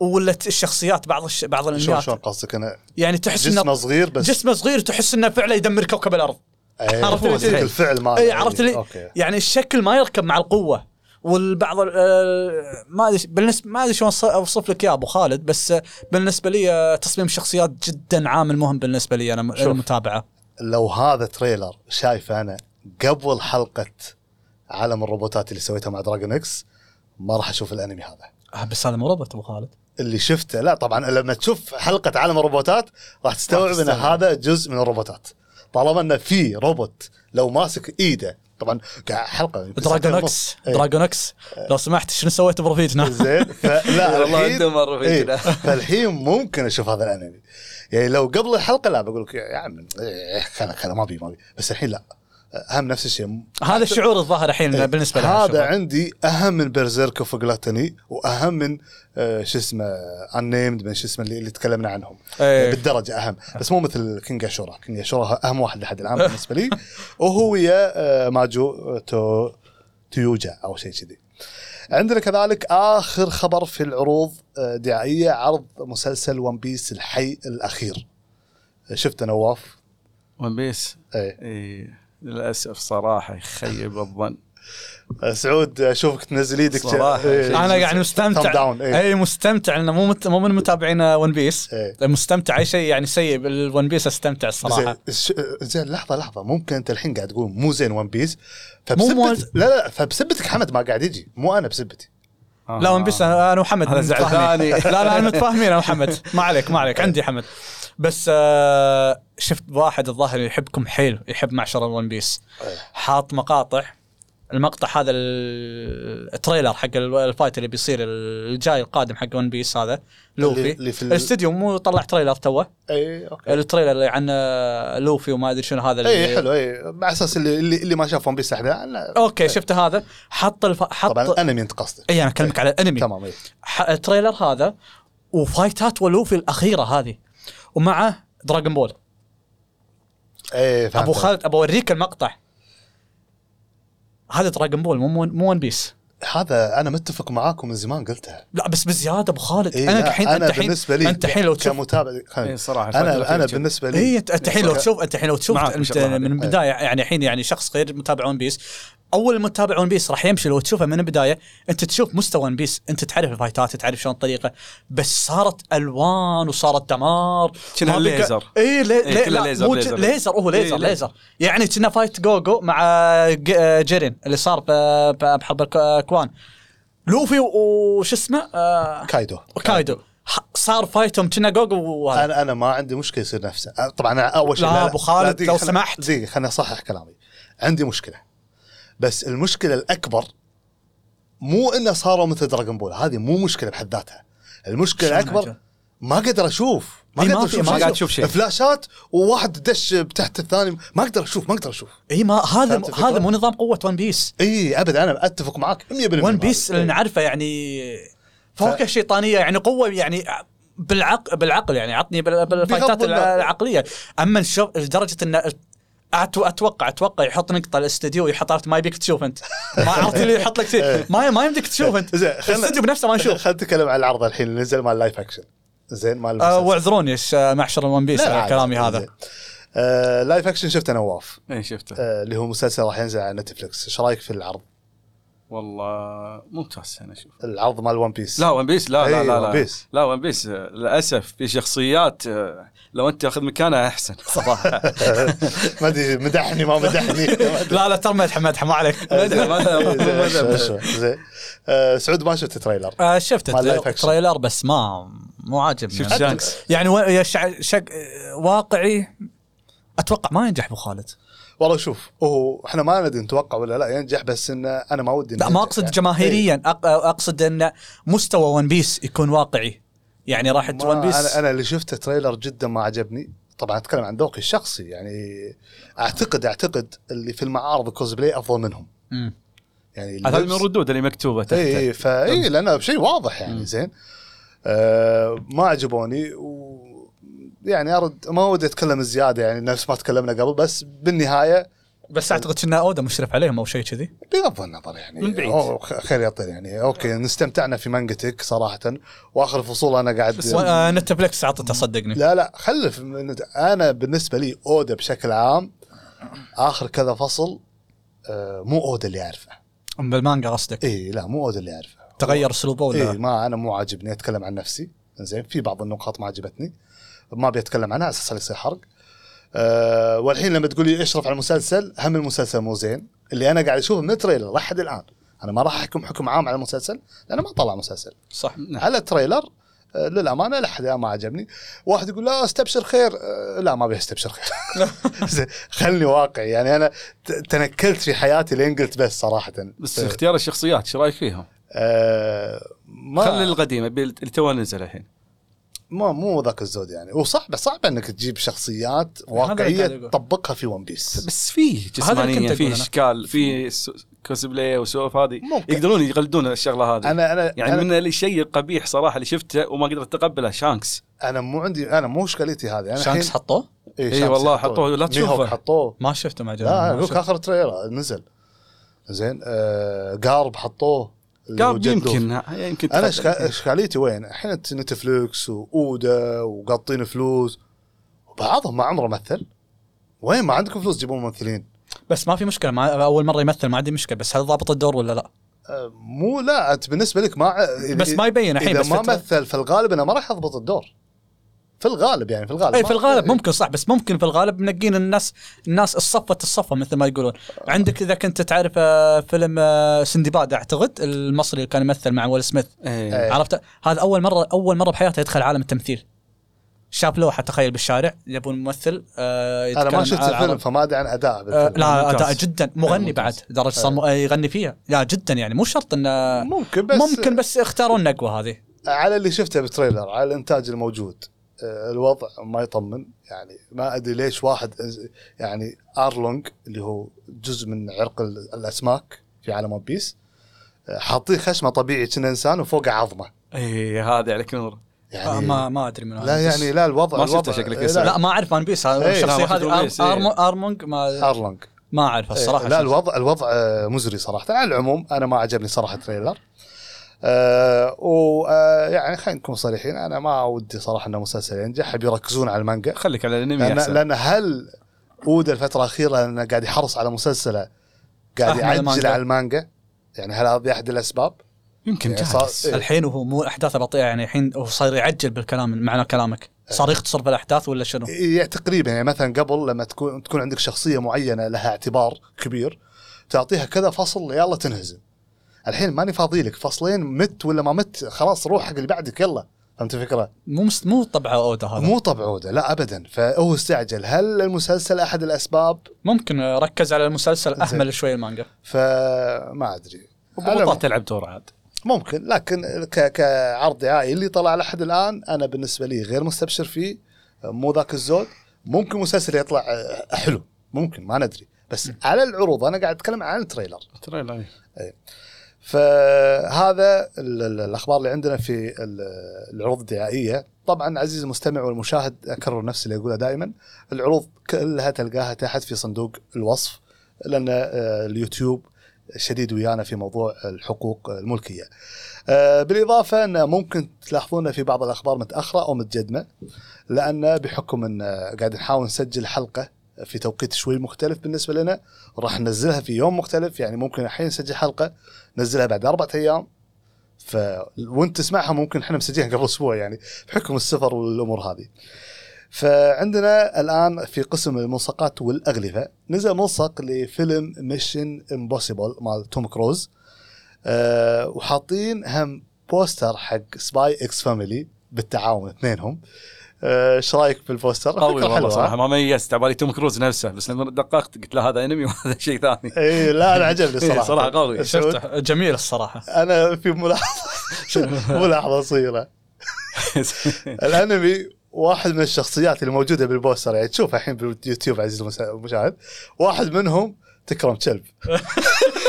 ولت الشخصيات بعض الش... بعض الأنميات. شلون قصدك أنا؟ يعني تحس جسمه انه صغير بس جسمه صغير تحس إنه فعلا يدمر كوكب الأرض. إيه، عرفت؟ الفعل ماله اي عرفت لي أوكي. يعني الشكل ما يركب مع القوة. والبعض ال- آه، ما أدري بالنسبة ما أدري شلون أوصف لك يا أبو خالد بس بالنسبة لي آه، تصميم الشخصيات جدا عامل مهم بالنسبة لي أنا. المتابعة لو هذا trailer شايفه أنا قبل حلقة عالم الروبوتات اللي سويتها مع Dragon X ما راح أشوف الأنمي هذا آه، بس هذا مو روبوت أبو خالد اللي شفته لا طبعا لما تشوف حلقة عالم الروبوتات راح تستوعب إن. هذا جزء من الروبوتات طالما انه في روبوت لو ماسك إيده طبعا قاعد حلقه يمكن دراجون إكس. إيه. دراجون إكس لو سمحت شنو سويت برفيجنا (laughs) زين فلا (laughs) والله الحين- عنده مرة في إيه،. (laughs) فالحين ممكن أشوف هذا الأنمي يعني لو قبل الحلقة لا بقول لك يا عم إيه، خلا خلا ما بي ما بي بس الحين لا أهم نفس الشيء. هذا الشعور الظاهر الحين إيه، بالنسبة لي هذا عندي أهم من بيرزيرك وفجلاتني وأهم من آه، شو اسمه انيمد من شو اسمه اللي, اللي تكلمنا عنهم. إيه. بالدرجة أهم. بس مو مثل كينج اشورا كينج اشورا أهم واحد لحد الآن بالنسبة لي. وهو ويا آه، Majo آه، to تيوجا أو شيء كذي. عندنا كذلك آخر خبر في العروض آه، دعائية عرض مسلسل One Piece الحي الأخير. شفت نواف؟ One Piece إيه. اي للأسف صراحة يخيب الظن. آه، سعود أشوفك تنزل إيدك صراحة إيه. أنا قاعد مستمتع. إيه. اي مستمتع. لأنه مو مت... مو من متابعين One Piece إيه. مستمتع. أي شيء يعني سيء بال One Piece أستمتع الصراحه زين زين لحظة لحظة. ممكن أنت الحين قاعد تقول مو زين ون بيس مو مو- فبسبت لا لا. فبسبتك حمد ما قاعد يجي. مو أنا بسبتي. لا ون بيس أنا أنا وحمد هذا زعل متفاهمين. ثاني. لا لا أنا متفاهمين أنا وحمد (laughs) ما عليك ما عليك. عندي حمد. بس آه شفت واحد الظاهر يحبكم حيل يحب معشر الون بيس. إيه. حاط مقاطع. المقطع هذا ال- ال trailer حق ال- ال fight اللي بيصير الجاي القادم حق ون بيس هذا لوفي. اللي في ال- الاستديو مو طلع trailer توه. اي okay. التريلر اللي عن آه، لوفي وما أدري شنو هذا اللي اي حلو اي على أساس اللي اللي, اللي ما شاف ون بيس أحد. okay شفت هذا. حط الف... حط طبعا انمي انت قصدك. اي أنا أكلمك على الانمي تمام اي ال trailer هذا وفايتات ولوفي الأخيرة هذه. ومعه دراغون بول اي فهمت. أبو خالد ابى أوريك المقطع. هذا دراغون بول مو مو ون بيس هذا أنا متفق معاكم من زمان قلتها لا بس بزيادة أبو خالد إيه أنا الحين أنا أنت الحين بالنسبة لي أنت الحين لو تشوف كمتابع إيه صراحة الفترة أنا أنا. بالنسبة لي اي أنت أنت الحين لو تشوف أنت الحين لو تشوف أنت. من البدايه يعني الحين يعني شخص غير متابع ون بيس أول متابع ون بيس راح يمشي لو تشوفه من البداية أنت تشوف مستوى ون بيس أنت تعرف الفايتات تعرف شلون الطريقة بس صارت ألوان وصارت دمار كنا ليزر. اي لي إيه، لا ليزر، مو ليزر. ليزر هو ليزر إيه، ليزر. يعني كنه fight جوجو مع آه، جيرين اللي صار بحرب الاكوان لوفي وش اسمه؟ آه، كايدو. كايدو. صار فايتهم كنا وهذا. أنا أنا ما عندي مشكلة يصير نفسه أه، طبعا أنا أول شيء لا، أبو خالد، لو سمحت. دقيقة خليني أصحح كلامي. عندي مشكلة. بس المشكلة الأكبر مو إنه صاروا مثل دراجون بول هذه مو مشكلة بحد ذاتها. المشكلة الأكبر؟ ما أقدر أشوف. ما أقدر في- أشوف ما. قاعد تشوف شيء. فلاشات وواحد دش تحت الثاني. ما أقدر أشوف ما أقدر أشوف. اي ما هذا؟ هذا مو نظام قوة ون بيس اي ابدا أنا أتفق معك 100% ون بيس. اللي نعرفه يعني فوق الشيطانيه يعني قوة يعني بالعقل بالعقل يعني عطني بال- بالفايتات. العقلية. أما نشوف لدرجة إن أتو- أتوقع أتوقع يحط نقطة الاستديو يحط عرفت ما يبيك تشوف أنت. (laughs) ما عرفت اللي يحط لك شيء. ما ما يمديك تشوف أنت. الاستديو بنفسه ما نشوف خلينا نتكلم عن العرض الحين اللي نزل مال live action زين مال آه،. واعذروني آه، معشر الون بيس على. كلامي هذا. آه live action شفته نواف. اي شفته. آه اللي هو مسلسل راح ينزل على نتفلكس إيش رأيك في العرض؟ والله ممتاز أنا أشوف العرض مال ون بيس لا ون بيس لا لا إي، لا ون لا بيس. لا ون بيس آه، للأسف في شخصيات آه، لو أنت تأخذ مكانها أحسن. صراحة (laughs) ما أدري مدحني ما مدحني. (laughs) لا لا ترى مدح مدح ما عليك. سعود ما شفت trailer شفت. ال trailer بس ما مو عاجبني. شفت يعني. شانكس يعني و- يا شع... شق... واقعي أتوقع ما ينجح أبو خالد. والله شوف هو إحنا ما ندري نتوقع ولا لا ينجح بس انه أنا ما ودي لا ما أقصد يعني. جماهيريا أق... أقصد إن مستوى ون بيس يكون واقعي. يعني راح ون بيس أنا أنا اللي شفته trailer جدا ما عجبني. طبعا أتكلم عن ذوقي الشخصي يعني اعتقد أعتقد اللي في المعارض الكوزبلاي أفضل منهم. مم. يعني هذا من الردود اللي مكتوبة تحت. اي اي فاي لأنه شيء واضح يعني مم. زين. آه ما عجبوني. و يعني ارد ما ودي أتكلم زيادة يعني نفس ما تكلمنا قبل بس بالنهاية بس أعتقد ان أودا مشرف عليهم أو شيء كذي. بغض النظر يعني. من بعيد. خير يطير يعني. okay استمتعنا في مانجتك صراحة. وآخر فصول أنا قاعد آه، نتفلكس عطته صدقني. لا لا خلف. أنا بالنسبة لي أودا بشكل عام آخر كذا فصل آه، مو أودا اللي أعرفه. بالمانجا قصدك؟ اي لا مو أودا اللي أعرفه. تغير أسلوبه ولا؟ اي ما أنا مو عاجبني أتكلم عن نفسي. زين في بعض النقاط ما عجبتني. ما بيتكلم عنها على أساس لا يصير حرق. أه والحين لما تقول لي اشرف على المسلسل هم المسلسل مو زين. اللي أنا قاعد أشوفه من ال trailer لحد الآن. أنا ما راح أحكم حكم عام على المسلسل لأنه ما طلع مسلسل. صح. نعم. على ال trailer آه، للأمانة لحد الان ما عجبني. واحد يقول لا استبشر خير. آه، لا ما أبي أستبشر خير. (laughs) زين، خلني واقعي. يعني أنا تنكلت في حياتي لين قلت بس صراحة. بس اختيار الشخصيات إيش رأيك فيهم؟ آه ما خلي القديم ابي اللي تو نزل الحين. ما مو ذاك الزود يعني. وصح بس صعب إنك تجيب شخصيات واقعية. تطبقها في ون بيس بس فيه كنت جسمانية فيه. إشكال فيه س- كوسبلاي وسوالف هذه. ممكن. يقدرون يقلدون الشغلة هذه. أنا أنا يعني أنا, من الشيء القبيح صراحة اللي شفته وما قدرت أتقبله شانكس أنا مو عندي أنا مو إشكاليتي هذه. أنا شانكس حطوه؟ إيه إي شانكس والله حطوه، لا تشوفه. حطوه. ما شفته ما عجبني لا. آخر trailer نزل. زين آه قارب حطوه. قال. يمكن يمكن أنا اشكاليتي وين؟ الحين نتفلكس وأودا وقاطين فلوس وبعضهم ما عمره مثل وين ما عندكم فلوس تجيبون ممثلين بس ما في مشكلة ما أول مرة يمثل ما عندي مشكلة بس هل ضابط الدور ولا لا؟ آه، مو لا أنت بالنسبة لك ما بس ما يبين الحين إذا بس ما فترة. مثل في الغالب إنه ما راح يضبط الدور في الغالب يعني في الغالب. اي ما- في الغالب ممكن صح بس ممكن في الغالب منقين الناس الناس الصفة الصفة مثل ما يقولون. عندك إذا كنت تعرف آه، فيلم آه، سندباد أعتقد المصري اللي كان يمثل مع ويل سميث. إيه. إيه. عرفت؟ هذا أول مرة أول مرة بحياته يدخل عالم التمثيل. شاف لوحة تخيل بالشارع يبون ممثل آه، أنا ما شفت الفيلم. فما أدري عن أداء آه، لا. أداء جدا. مغني. بعد درجه صار م- يغني فيها. لا جدا يعني. مو شرط إنه ممكن بس ممكن بس اختاروا النقوة هذه. على اللي شفته بال trailer على الإنتاج الموجود. آه، الوضع ما يطمن. يعني ما أدري ليش واحد يعني أرلونج اللي هو جزء من عرق ال- الأسماك في عالم ون بيس آه، حاطيه خشمة طبيعي كأنه إنسان وفوقه عظمة. اي إيه، هذا عليك نور يعني آه، ما ما أدري من لا يعني لا الوضع ما شفته الوضع- شكلك لا. لا ما أعرف ون بيس إيه، الشخصية هذه إيه. أرم- أرمونج ما أرلونج. ما أعرف الصراحة إيه، لا الوضع الوضع آه، مزري صراحة. على العموم أنا ما عجبني صراحة ال trailer آه ويعني خلينا نكون صريحين أنا ما ودي صراحة انه مسلسل ينجح ابي يركزون على المانجا خليك على الأنمي لأن أحسن لأن هل اودا الفترة الأخيرة لأنه قاعد يحرص على مسلسله قاعد يعجل. على المانجا يعني هل هذه احد الأسباب؟ يمكن يعني جهل صار- إيه. الحين وهو مو أحداثه بطيئة يعني الحين هو صاير يعجل بالكلام معنى كلامك صار يختصر في الأحداث ولا شنو؟ يعني تقريبا يعني مثلا قبل لما تكون تكون عندك شخصية معينة لها اعتبار كبير تعطيها كذا فصل يلا تنهزم الحين ماني فاضي لك. فصلين مت ولا ما مت خلاص روح حق اللي بعدك يلا. فهمت الفكرة؟ مو مست... مو طبعه اودا هذا. مو طبع عودة لا ابدا. فهو استعجل. هل المسلسل أحد الأسباب؟ ممكن ركز على المسلسل. أهمل شوي المانجا. فما أدري. على وضغوطات تلعب دور عاد. ممكن. لكن ك- كعرض دعائي اللي طلع لحد الآن أنا بالنسبة لي غير مستبشر فيه مو ذاك الزود. ممكن مسلسل يطلع آه، حلو. ممكن ما ندري. بس على العروض أنا قاعد أتكلم عن التريلر ترى لا فهذا ال- ال- الأخبار اللي عندنا في ال- العروض الدعائية طبعا عزيزي المستمع والمشاهد أكرر نفس اللي أقوله دائما العروض كلها تلقاها تحت في صندوق الوصف لأن آه، اليوتيوب شديد ويانا في موضوع الحقوق الملكية. آه، بالإضافة أن ممكن تلاحظون في بعض الأخبار متأخرة أو متجدمة لأن بحكم أن قاعد نحاول نسجل حلقة في توقيت شوي مختلف بالنسبة لنا راح ننزلها في يوم مختلف يعني ممكن الحين نسجل حلقة ننزلها بعد أربعة أيام. ف وانت تسمعها ممكن إحنا مسجلها قبل أسبوع يعني بحكم السفر والأمور هذه. فعندنا الآن في قسم الملصقات والأغلفة نزل ملصق لفيلم Mission Impossible مال توم كروز. أه وحاطين هم بوستر حق Spy x Family بالتعاون اثنينهم. إيش رأيك بالبوستر؟ قوي والله صراحة؟ ما ميزت. على بالي توم كروز نفسه. بس لما دققت قلت له هذا أنمي (laughs) وهذا شيء ثاني. اي لا أنا عجبني إيه، الصراحه صراحة قوي. شفته. جميل الصراحة. أنا في ملاحظة. (laughs) ملاحظه صغيرة. (laughs) الأنمي واحد من الشخصيات اللي موجوده بالبوستر يعني تشوفها الحين باليوتيوب عزيزي المشاهد. واحد منهم تكرم كلب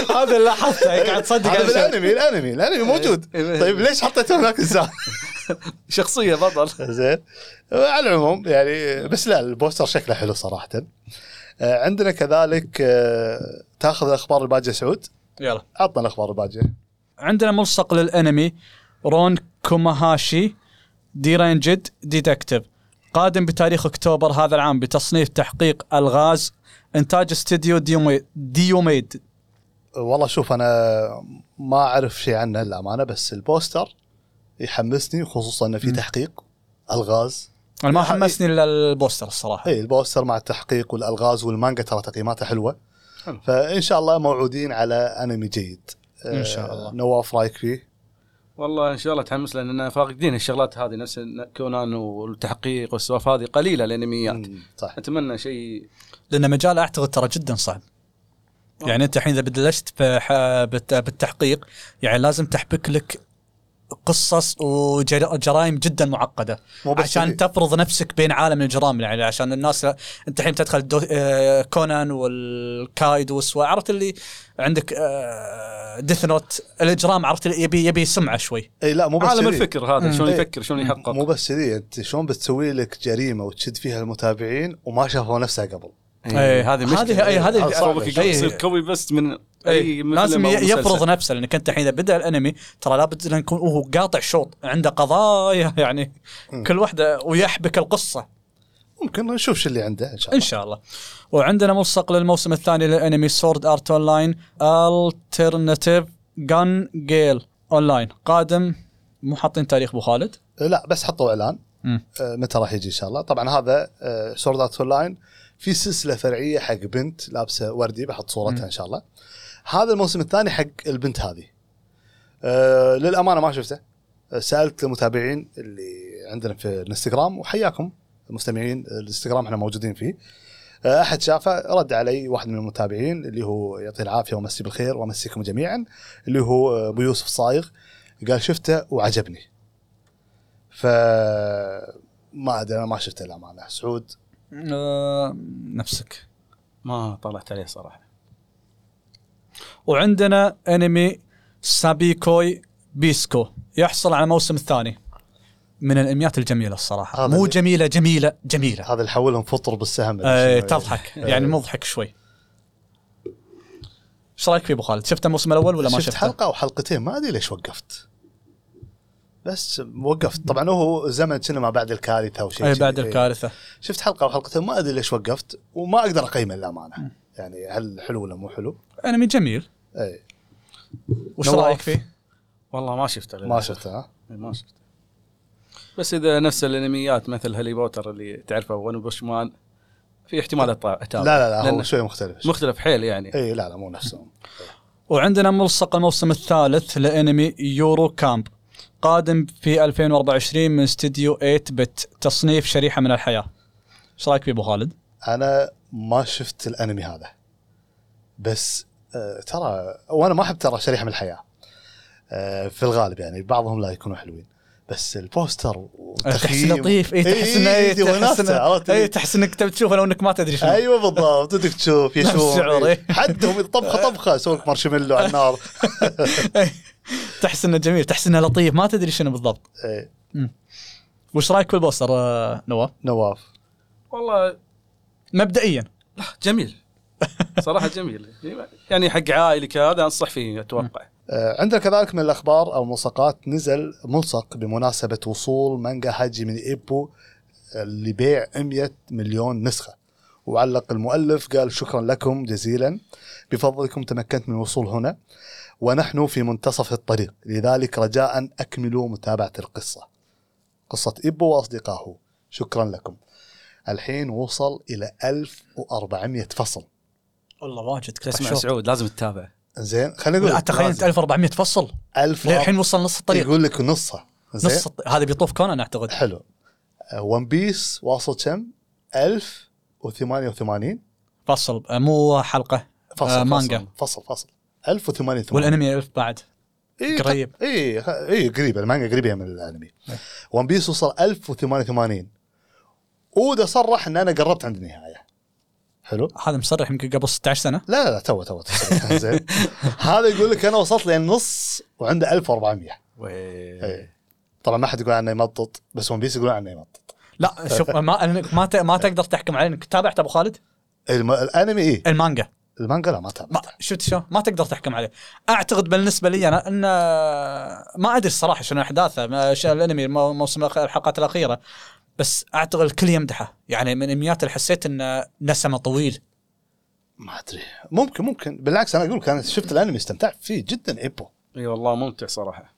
هذا اللي لاحظته. قاعد تصدق هذا. بالانمي الأنمي الأنمي موجود. إيه. طيب ليش حطيته هناك انسان (laughs) شخصية بطل. زين. على العموم يعني بس لا البوستر شكله حلو صراحة. آه، عندنا كذلك آه، تاخذ الأخبار الباجية سعود؟ يلا. عطنا الأخبار الباجية. عندنا ملصق للأنمي رون كوماهاشي ديرينجد ديتكتيف. قادم بتاريخ أكتوبر هذا العام بتصنيف تحقيق ألغاز إنتاج استديو Diomedéa, Diomedéa. والله شوف أنا ما أعرف شيء عنه للأمانة بس البوستر يحمسني خصوصا إنه في تحقيق الغاز. أنا ما يعني- حمسني إلا البوستر الصراحة. اي البوستر مع التحقيق والألغاز والمانجا ترى تقييماتها حلوة. حلو. فإن شاء الله موعودين على أنمي جيد إن شاء آه، الله. نواف رأيك فيه؟ والله إن شاء الله تحمس لاننا فاقدين الشغلات هذه نفس كونان والتحقيق والسوالف هذه قليلة الانميات صح. أتمنى شيء. لأن مجال أعتقد ترى جدا صعب. يعني أنت الحين إذا بلشت بالتحقيق يعني لازم تحبك لك قصص وجرائم جدا معقدة مو بس عشان كذي. تفرض نفسك بين عالم الجرائم يعني عشان الناس انت الحين تدخل دو... آه، كونان والكايد والسوا عرفت اللي عندك Death Note الإجرام عرفت اللي يبي يبي سمعة شوي إي لا مو بس عالم كذي. الفكر هذا مم. شلون. يفكر شلون يحقق مو بس كذي أنت شلون بتسوي لك جريمة وتشد فيها المتابعين وما شافوا نفسها قبل إيه، هذه مشكلة هذه أي هذه هذا صعب. صوبك. يصير قوي بس من اي اي لازم يفرض. نفسه لانك انت الحين إذا بدأ الأنمي ترى لابد انه يكون هو قاطع شوط عنده قضايا (laughs) يعني مم. كل واحدة ويحبك القصة ممكن نشوف شو اللي عنده إن شاء إن الله شاء الله وعندنا ملصق للموسم الثاني للأنمي Sword Art Online Alternative Gun Gale Online قادم مو حاطين تاريخ أبو خالد لا بس حطوا إعلان. آه، متى راح يجي إن شاء الله طبعا هذا Sword Art Online في سلسلة فرعية حق بنت لابسة وردي بحط صورتها. إن شاء الله. هذا الموسم الثاني حق البنت هذه. آه، للأمانة ما شفته. آه، سألت المتابعين اللي عندنا في الانستغرام وحياكم المستمعين الانستغرام إحنا موجودين فيه. آه، أحد شافه رد علي واحد من المتابعين اللي هو يعطيه العافية ومسي بالخير وامسيكم جميعا اللي هو أبو يوسف صايغ. قال شفته وعجبني. ف ما أدري أنا ما شفته للأمانة. سعود آه نفسك. ما طلعت عليه صراحة. وعندنا أنمي سابيكوي بيسكو يحصل على الموسم الثاني. من الأنميات الجميلة الصراحة. مو جميلة جميلة جميلة. هذا اللي حولهم فطر بالسهم. آه تضحك. يعني مضحك شوي. إيش رأيك فيه أبو خالد؟ شفت الموسم الأول ولا ما شفت شفته؟ حلقة أو حلقتين؟ ما أدري ليش وقفت. بس وقفت طبعا هو زمن كنا ما بعد الكارثة أو شيء اي. بعد. الكارثة شفت حلقة أو حلقتين ما أدري ليش وقفت وما أقدر أقيمه للأمانة يعني هل حلو ولا مو حلو؟ انمي جميل اي وش. رأيك فيه؟ والله ما شفته ما. شفته ها؟ إيه، ما شفته بس إذا نفس الأنميات مثل هاري بوتر اللي تعرفه One Punch Man في احتمال أطا- لا أتابع لا لا هو شوي مختلف مختلف حيل يعني اي لا لا مو نفسهم وعندنا ملصق الموسم الثالث لأنمي يورو كامب قادم في 2024 من استديو 8 بت تصنيف شريحة من الحياة. إيش رأيك فيه أبو خالد؟ أنا ما شفت الأنمي هذا بس آه ترى وأنا ما أحب ترى شريحة من الحياة آه في الغالب يعني بعضهم لا يكونوا حلوين بس البوستر تحس لطيف. اي تحس إنه إيه، إيه، دي تحس إنه اي تحس إنك تبي تشوفه لو إنك ما تدري شنو. أيوه بالضبط. بدك تشوف نفس يشوف الشعور، إيه. إيه. حدهم طبخة (laughs) طبخة يسوي لك مارشميلو على النار. (laughs) إيه. تحس إنه جميل تحس إنه لطيف. ما تدري شنو بالضبط. إيه. وش رأيك بالبوستر آه، نواف؟ نواف. والله مبدئيا. جميل. صراحة جميل. يعني حق عائلي كذا أنصح فيه أتوقع. عندنا كذلك من الأخبار أو ملصقات نزل ملصق بمناسبة وصول مانجا هاجي من إيبو آه، لبيع 100 مليون نسخة. وعلق المؤلف قال شكرا لكم جزيلا بفضلكم تمكنت من الوصول هنا ونحن في منتصف الطريق لذلك رجاء أكملوا متابعة القصة. قصة إيبو واصدقائه شكرا لكم. الحين وصل إلى 1400 فصل. والله واجد اسمع سعود لازم تتابع. زين خلينا نقول تخيل انت 1400 فصل. 1000 للحين وصل نص الطريق يقول لك نصها زين؟ نص الط- هذا بيطوف كونان أعتقد. حلو. One Piece واصل كم؟ 1088 فصل. آه، مو حلقة. فصل آه، فصل مانجا. فصل فصل. 1088 والأنمي ألف بعد. إيه قريب. اي اي قريبه المانجا قريبة من الأنمي. One Piece وصل 1088 أودا صرح إن أنا قربت عند النهاية. حلو. هذا مصرح يمكن قبل 16 سنة. لا لا لا توه توه. زين. هذا يقول لك أنا وصلت للنص وعنده 1400 إيه. طبعا ما حد يقول عنه يمطط بس One Piece يقولون عنه يمطط. لا شوف ما ما ما تقدر تحكم عليه. إنك تابعت أبو خالد؟ الم... الأنمي إيه؟ المانجا. المانجا لا ما ما تابعتها شفت شو؟ ما تقدر تحكم عليه. أعتقد بالنسبة لي أنا ان ما أدري الصراحة شنو أحداثه. الأنمي المو- موسم الأخ- الحلقات الأخيرة. بس أعتقد الكل يمدحه. يعني من الانميات اللي حسيت انه نسمه طويل. ما أدري. ممكن ممكن. بالعكس أنا أقول لك أنا شفت الأنمي استمتعت فيه جدا إيبو. إي والله ممتع صراحة.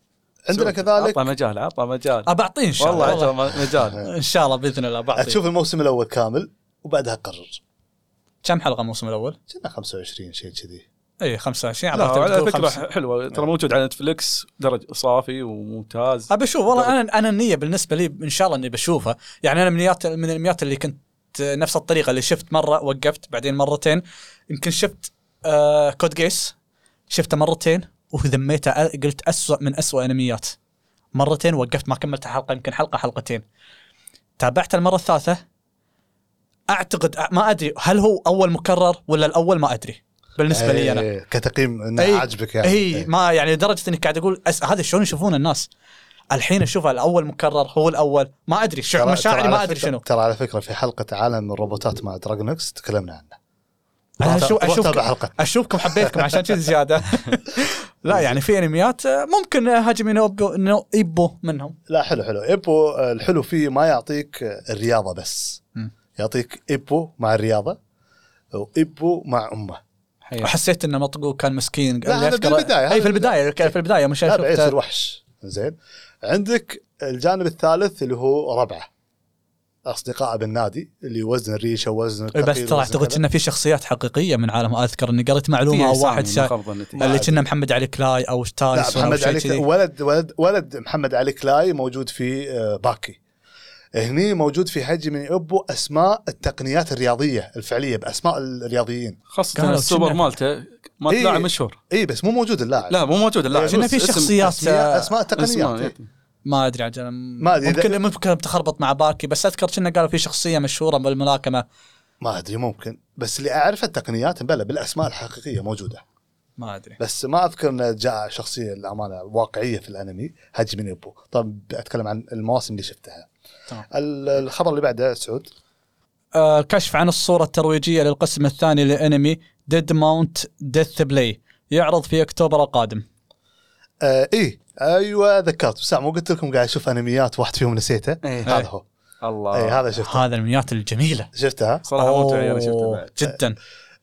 عندنا كذلك؟ أعطى مجال أعطى مجال. أبى أعطيه إن شاء الله. والله والله أعطى مجال. (laughs) إن شاء الله بإذن الله بعطيه تشوف الموسم الأول كامل وبعدها قرر كم حلقة الموسم الأول؟ كنا 25 شيء كذي. اي 25 لا عبالي على فكرة. حلوة ترى موجود على نتفلكس درج صافي وممتاز. ابى أشوف والله أنا أنا النية بالنسبة لي إن شاء الله إني بشوفها. يعني أنا من الانميات من الانميات اللي كنت نفس الطريقة اللي شفت مرة وقفت بعدين مرتين. يمكن شفت آه Code Geass شفته مرتين وذميته قلت أسوأ من أسوأ أنميات. مرتين وقفت ما كملت حلقه يمكن حلقة حلقتين. تابعت المرة الثالثة. أعتقد ما أدري هل هو أول مكرر ولا الأول ما أدري. بالنسبة لي أنا. إيه، كتقييم إنه إي، عاجبك يعني. اي إيه. ما يعني لدرجة اني قاعد أقول أس... هذا شلون يشوفون الناس؟ الحين اشوفها الأول مكرر هو الأول. ما أدري شو مشاعري ما أدري شنو. ترى على فكرة في حلقة عالم الروبوتات مع دراجون إكس تكلمنا عنه. أنا أشوف اشوفكم أشوفكم حبيتكم عشان كذي زيادة. (laughs) لا يعني في أنميات ممكن Hajime no Ippo منهم. لا حلو حلو. إيبو الحلو فيه ما يعطيك الرياضة بس. يعطيك إيبو مع الرياضة وإيبو مع أمه. حياك. وحسيت ان مطقو كان مسكين. لا، هذا بالبداية، هذا أي في البداية في البداية مش لا بعيسى شفت الوحش زين. عندك الجانب الثالث اللي هو ربعه. أصدقاء بالنادي اللي وزن الريشه ووزن بس الثقيل ترى أعتقد. إنه في شخصيات حقيقية من عالم أذكر. إني قريت معلومة في أو واحد شا... اللي. كنا محمد علي كلاي أو تايسون محمد علي ولد ولد ولد محمد علي كلاي موجود في آه، باكي. هني موجود في حجي من أبو أسماء التقنيات الرياضية الفعلية بأسماء الرياضيين. قالوا السوبر مالته ما إيه. لاعب مشهور. اي بس مو موجود اللاعب. لا مو موجود اللاعب. كنا في بس اسم- شخصيات اسماء أسماء اسمه، تقنيات. إيه. إيه. ما أدري عجل ما أدري إذا- ممكن ممكن تخربط مع باكي بس أذكر كنا قالوا في شخصية مشهورة بالملاكمة. ما أدري ممكن. بس اللي اعرف التقنيات بلا بالأسماء الحقيقية موجودة. ما أدري. بس ما أذكر إنه جاء شخصية للامانه واقعية في الأنمي هاجي من ابو طب أتكلم عن المواسم اللي شفتها. تمام. الخبر اللي بعده سعود. آه كشف عن الصورة الترويجية للقسم الثاني للانمي Dead Mount Death Play يعرض في أكتوبر القادم. آه إيه أيوه ذكرت. بس مو قلت لكم قاعد أشوف أنميات واحد فيهم نسيته؟ إيه. هذا هو. الله. اي هذا شفته. هذا الأنميات الجميلة. شفتها؟ صراحة ممتع أنا شفته أوه، بعد. جدا.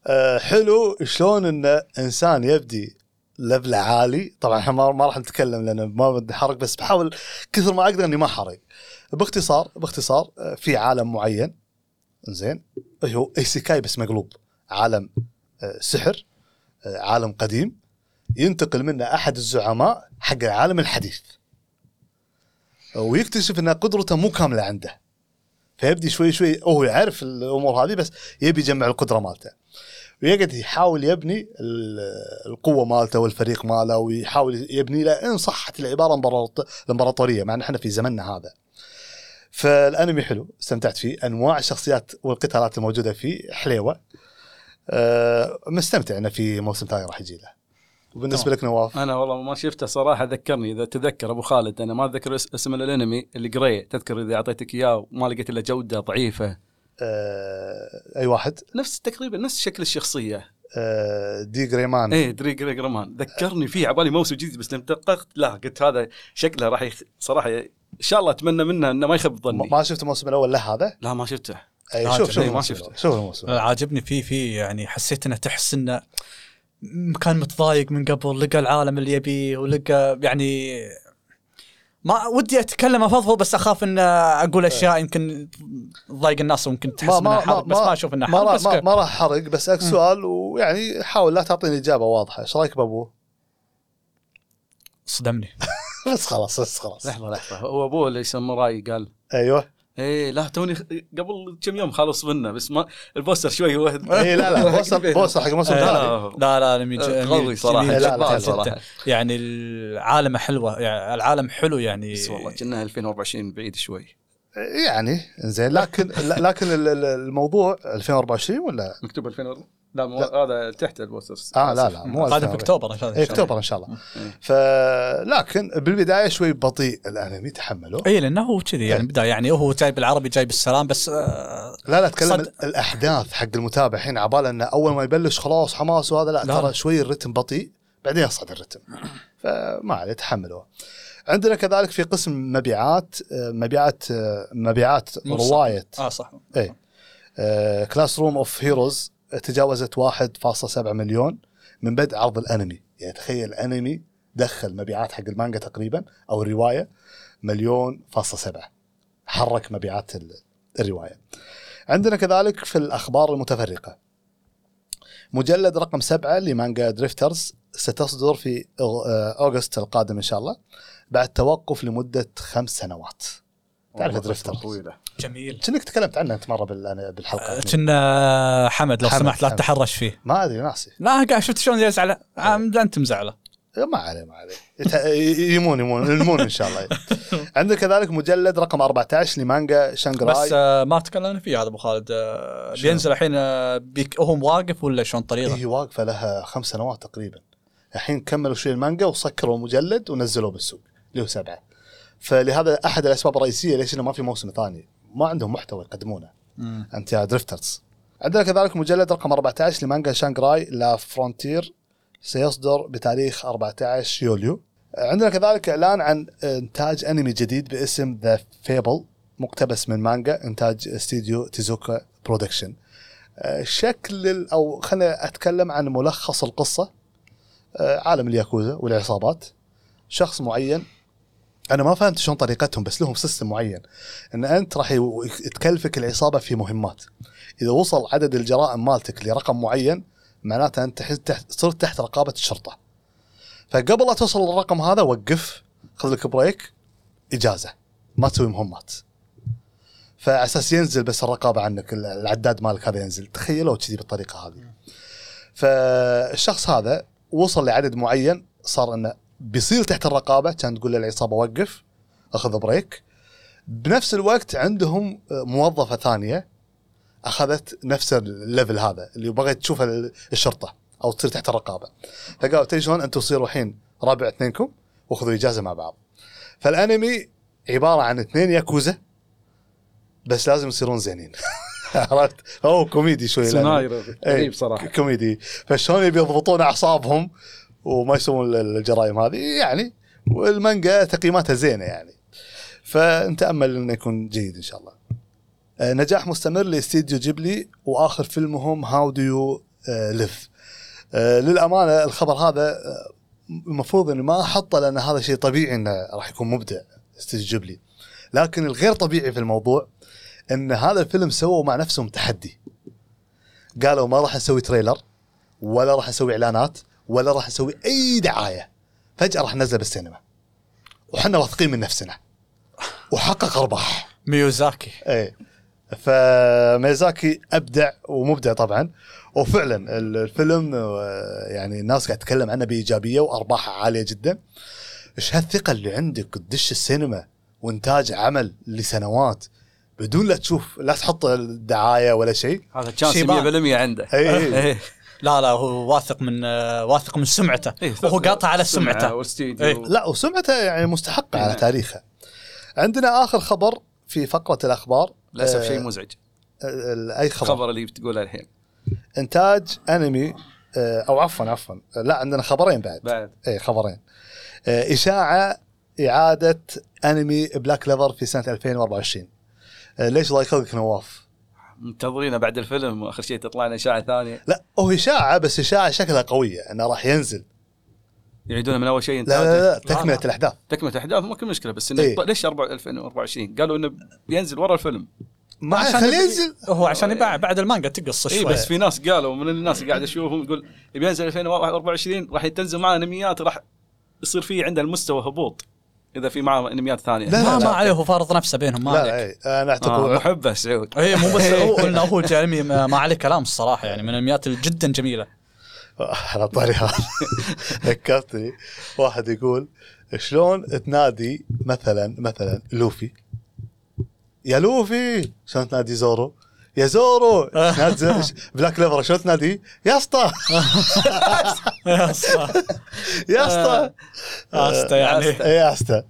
آه حلو. شلون إن إنسان يبدي level عالي؟ طبعا إحنا ما ما راح نتكلم لأن ما بدي حرق بس بحاول كثر ما أقدر إني ما حرق باختصار باختصار آه، في عالم معين زين هو isekai بس مقلوب. عالم آه، سحر آه، عالم قديم ينتقل منه أحد الزعماء حق العالم الحديث. ويكتشف إن قدرته مو كاملة عنده. فيبدي شوي شوي هو يعرف الأمور هذه بس يبي يجمع القدرة مالته. ويقعد يحاول يبني ال- القوة مالته والفريق ماله ويحاول يبني له إن صحت العبارة امبراط- الامبراطوريه مع إن إحنا في زمننا هذا. فالانمي حلو استمتعت فيه. انواع الشخصيات والقتالات الموجودة فيه حليوة. أه مستمتع إنه في موسم ثاني راح يجي له. وبالنسبة لك نواف؟ أنا والله ما شفته صراحة ذكرني. إذا تذكر أبو خالد أنا ما اتذكر اس- اسم الأنمي اللي جراي تذكر إذا أعطيتك إياه وما لقيت إلا جودة ضعيفة. أه أي واحد؟ نفس تقريبا نفس شكل الشخصية. أه دي جريمان. إيه دري جراي جرامان ذكرني فيه عبالي موسم جديد بس لما دققت لا قلت هذا شكله راح يخ... صراحة إن شاء الله أتمنى منه إنه ما يخيب ظني. ما شفت الموسم الأول له هذا؟ لا ما شفته. أي شوف شوف ما شفته. شوف الموسم. الأول. عاجبني فيه فيه يعني حسيت إنه تحس إنه كان متضايق من قبل لقى العالم اللي يبيه ولقى يعني ما ودي أتكلم أفضفض بس أخاف ان أقول أشياء يمكن تضايق الناس وممكن تحس انها حرق بس ما أشوف انها ما حرق بس ما, ما راح أحرق بس اسالك مم. سؤال ويعني حاول لا تعطيني إجابة واضحة. إيش رأيك بأبوه؟ صدمني. (laughs) بس خلاص بس خلاص. لحظة لحظة. هو أبوه اللي ساموراي قال. أيوه. إيه لا توني قبل كم يوم خلص منه بس ما البوستر شوي وهد اي لا لا بوصل (laughs) بوصل حق الموسم آه، الثاني لا لا انمي ج- قوي جميل لا، لا، لا،. جدا. يعني العالم حلوة يعني العالم حلو يعني بس والله كنا 2024 بعيد شوي. يعني زين لكن لا- لكن ال- ال- الموضوع 2024 ولا؟ مكتوب 2000 لا مو هذا تحت البوسترز آه لا لا مو قادم في 2000. أكتوبر إن شاء الله. إيه، أكتوبر إن شاء الله. ف لكن بالبداية شوي بطيء الانمي تحمله اي لأنه هو كذي يعني إيه. بداية يعني هو جاي بالعربي جاي بالسلام بس آه لا لا اتكلم صد-. الأحداث حق المتابع الحين عباله إنه أول ما يبلش خلاص حماس وهذا لا, لا. ترى شوي الرتم بطيء بعدين يصعد الرتم. (clears throat) فما عليه تحملوه. عندنا كذلك في قسم مبيعات آه، مبيعات آه، مبيعات. رواية. آه صح. اي Classroom of Heroes تجاوزت 1.7 مليون من بدء عرض الأنمي. يعني تخيل الانمي دخل مبيعات حق المانجا تقريبا أو الرواية مليون فاصلة سبعة. حرك مبيعات ال- الرواية. عندنا كذلك في الأخبار المتفرقة. مجلد رقم سبعة لمانجا Drifters ستصدر في آه، August القادم إن شاء الله بعد توقف لمدة خمس سنوات. تعرف. فترة طويلة. جميل. كأنك تكلمت عنه أنت مرة بال- بالحلقة. كنا حمد لو حمد، سمحت لا حمد. تتحرش فيه. ما أدري ناسي. لا قاعد شفت شلون يزعل. عم أنت مزعلة. ما عليه ما عليه. يمون يمون يمون إن شاء الله. (laughs) عندك كذلك مجلد رقم 14 لمانجا شانغراي. بس آه ما تكلمنا فيه هذا أبو خالد. آه؟ بينزل الحين آه بيك هو واقف ولا شلون طريقة؟ هي واقفة لها خمس سنوات تقريبا. الحين كملوا شوي المانجا وسكروا مجلد ونزلوه بالسوق اللي هو سبعة. فلهذا أحد الأسباب الرئيسية ليش إنه ما في موسم ثاني. ما عندهم محتوى يقدمونه. أنت يا Drifters عندنا كذلك مجلد رقم 14 لمانجا Shangri-La Frontier. سيصدر بتاريخ 14 يوليو. عندنا كذلك إعلان عن إنتاج أنمي جديد باسم The Fable مقتبس من مانجا إنتاج استديو Tezuka Production آه، شكل ال- أو خلينا أتكلم عن ملخص القصة. آه، عالم الياكوزا والعصابات. شخص معين أنا ما فهمت شلون طريقتهم بس لهم system معين. إن أنت راح تكلفك العصابة في مهمات. إذا وصل عدد الجرائم مالتك لرقم معين معناته أنت تحت صرت تحت رقابة الشرطة. فقبل لا توصل للرقم هذا وقف خذ لك break إجازة. ما تسوي مهمات. فعلى أساس ينزل بس الرقابة عنك ال- العداد مالك هذا ينزل. تخيلوا كذي بالطريقة هذه. فالشخص هذا وصل لعدد معين صار إنه بيصير تحت الرقابة كان تقول للعصابة وقف أخذ break. بنفس الوقت عندهم موظفة ثانية أخذت نفس ال level هذا اللي بغيت تشوف ال- الشرطة أو تصير تحت الرقابة. فقالوا تدري شلون؟ أنتم تصيروا الحين ربع اثنينكم وخذوا إجازة مع بعض. فالأنمي عبارة عن اثنين ياكوزا بس لازم يصيرون زينين. (laughs) عرفت؟ هو كوميدي شوي. الأنمي. سناير إيه، غريب صراحة. كوميدي. فشلون يبي يضبطون أعصابهم؟ وما يسوون ال- الجرائم هذه يعني والمانجا تقييماتها زينة يعني. فنتأمل إنه يكون جيد إن شاء الله. آه، نجاح مستمر لاستديو جيبلي وآخر فيلمهم How Do You Live للأمانة الخبر هذا آه، المفروض إني ما أحطه لأن هذا شيء طبيعي إنه راح يكون مبدع استديو جيبلي. لكن الغير طبيعي في الموضوع إن هذا الفيلم سووا مع نفسهم تحدي. قالوا ما راح نسوي تريلر ولا راح نسوي إعلانات ولا راح نسوي أي دعاية. فجأة راح ننزل بالسينما. وحنا واثقين من نفسنا. وحقق أرباح. ميوزاكي. إيه. فميزاكي أبدع ومبدع طبعا. وفعلا الفيلم آه، يعني الناس قاعد تتكلم عنه بإيجابية وارباحه عالية جدا. إيش هالثقة اللي عندك تدش السينما وإنتاج عمل لسنوات بدون لا تشوف لا تحط الدعايه ولا شيء؟ هذا تشانس 100% شيبان. عنده. إيه. إيه. لا لا هو واثق من آه واثق من سمعته. إيه، وهو قاطع على سمعته. إيه. لا وسمعته يعني مستحقه على نعم. تاريخها عندنا آخر خبر في فقرة الأخبار. للأسف آه، شيء مزعج. آه، أي خبر؟ الخبر اللي بتقوله الحين. إنتاج أنمي آه، أو عفوا عفوا. آه، لا عندنا خبرين بعد. بعد. اي خبرين. آه، إشاعة إعادة أنمي Black Clover في سنة 2024 آه، ليش الله يخليك نواف؟ منتظرينه بعد الفيلم واخر شيء تطلع لنا إشاعة ثانية. لا هو إشاعة بس إشاعة شكلها قوية إنه راح ينزل. يعيدونه من أول شيء لا لا لا لا، تكملة لا. الأحداث. تكملة احداث ما كل مشكلة بس إنه إيه. ليش 4 2024 قالوا إنه بينزل ورا الفيلم. ما عشان ينزل. هو عشان يباع بعد المانجا تقص اي شوي. بس في ناس قالوا من الناس اللي قاعد اشوفهم يقول بينزل 2024 راح تنزل معنا انميات راح يصير في عنده المستوى هبوط. إذا في معه إنميات ثانية. لا، ما لا. ما عليه هو فارض نفسه بينهم ما لا عليك. لا (laughs) إيه، أنا آه اعتقد محبه سعود اي مو بس هو انه هو انمي ما ما عليه كلام الصراحة يعني من الأنميات جدا جميلة. على طاري هذا. (laughs) ذكرتني. واحد يقول شلون تنادي مثلا مثلا لوفي؟ يا لوفي! شلون تنادي زورو؟ يا زورو (laughs) نازل Black Clover شو تنادي؟ يا اسطى. (laughs) يا اسطى. يا اسطى. اسطى يعني. إيه يا اسطى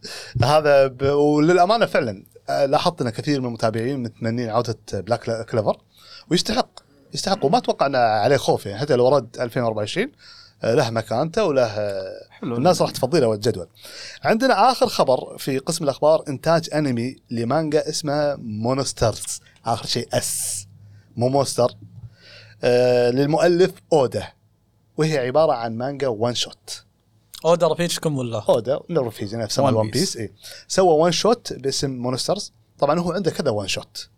هذا ب... وللأمانة فعلا آه، لاحظت إن كثير من المتابعين متمنين عودة Black Clover ويستحق يستحق وما أتوقع ان عليه خوف يعني. حتى لو رد 2024 آه، له مكانته وله آه، حلو. الناس راح تفضله والجدول. عندنا آخر خبر في قسم الأخبار إنتاج أنمي لمانجا اسمها Monsters آخر شيء S مو Monster آه للمؤلف أودا وهي عبارة عن مانجا one shot أودا رفيجكم ولا؟ أودا رفيجي نفسه مال One Piece اي سوى one shot باسم Monsters طبعا هو عنده كذا one shot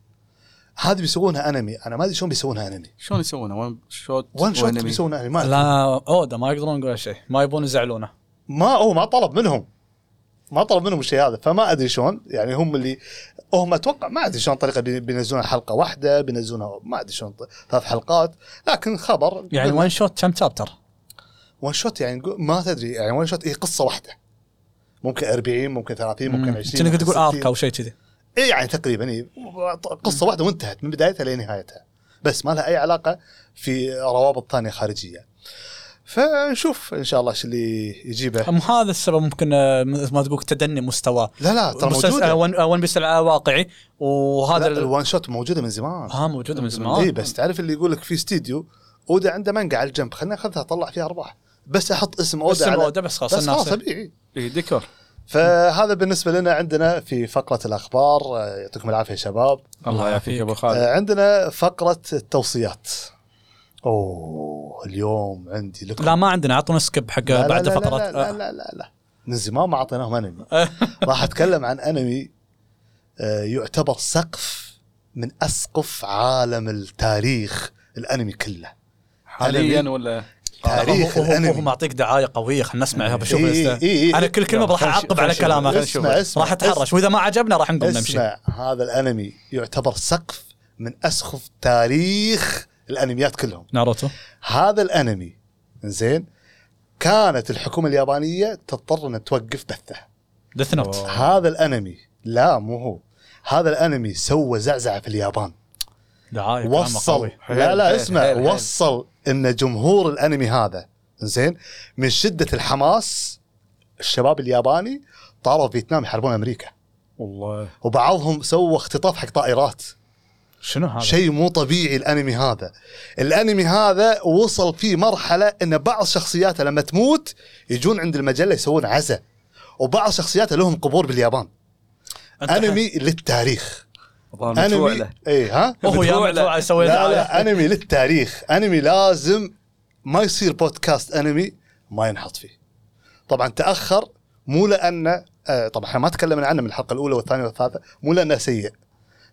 هذه بيسوونها أنمي. أنا ما أدري شلون بيسوونها أنمي. شلون يسوونه one shot one shot؟ بيسوونها أنمي. ما. لا أودا ما يقدرون يقولون شيء. ما يبون يزعلونه. ما هو ما طلب منهم. ما طلب منهم الشيء هذا فما أدري شلون يعني هم اللي هم أتوقع ما أدري شلون طريقة بي- بينزلونها حلقة واحدة بينزلونها ما أدري شلون ثلاث حلقات لكن خبر يعني one shot كم chapter؟ one shot يعني ما تدري يعني one shot هي قصة واحدة. ممكن 40 ممكن 30 ممكن 20 كأنك تقول 60. arc أو شيء كذي. اي يعني تقريبا اي قصة واحدة وانتهت من بدايتها لنهايتها. بس ما لها أي علاقة في روابط ثانية خارجية. فنشوف إن شاء الله إيش اللي يجيبه. أم هذا السبب ممكن آه، مثل ما تقول تدني مستواه لا لا ترى مسلسل- آه، موجوده One آه، One Piece واقعي. وهذا هذا ال- ال one shot موجودة من زمان. ها موجودة من إي زمان بس تعرف اللي يقول لك في استديو أودا عنده مانجا على الجنب خلينا ناخذها أطلع فيها أرباح. بس أحط اسم أودا على أودا بس خلاص بس خلاص طبيعي إي ديكور. فهذا بالنسبة لنا عندنا في فقرة الأخبار. يعطيكم العافية يا شباب. الله يعافيك يا أبو خالد. عندنا فقرة التوصيات. أوه اليوم عندي لكم لا ما عندنا اعطونا سكيب حق لا لا بعد لا فقرات لا لا. لا, لا, لا. من زمان ما اعطيناهم أنمي. (laughs) راح أتكلم عن أنمي آه، يعتبر سقف من أسقف عالم التاريخ الأنمي كله. حاليا ولا؟ تاريخ هو- هو- هو الأنمي. معطيك دعاية قوية خلينا نسمعها بشوف إيه، إيه، إيه. أنا كل كلمة راح اعقب على كلامه راح أتحرش. وإذا ما عجبنا راح نقوم نمشي. اسمع هذا الأنمي يعتبر سقف من أسقف تاريخ الأنميات كلهم. ناروتو. هذا الأنمي زين كانت الحكومة اليابانية تضطر ان توقف بثه Death Note. هذا الأنمي لا مو هو هذا الأنمي سوى زعزعة في اليابان. دعايه كلامه وصل. لا لا اسمع حيل- حيل. وصل إن جمهور الأنمي هذا زين من شدة الحماس الشباب الياباني طاروا فيتنام يحاربون أمريكا. والله. وبعضهم سووا اختطاف حق طائرات. شنو هذا؟ شيء مو طبيعي الانمي هذا. الانمي هذا وصل فيه مرحلة إن بعض شخصياته لما تموت يجون عند المجلة يسوون عزاء وبعض شخصياته لهم قبور باليابان. انمي للتاريخ. الظاهر مدفوع انمي اي ها؟ هو يا لا لا انمي للتاريخ. انمي لازم ما يصير بودكاست انمي ما ينحط فيه. طبعا تأخر مو لأنه آه طبعا إحنا ما تكلمنا عنه من الحلقة الأولى والثانية والثالثة مو لأنه سيء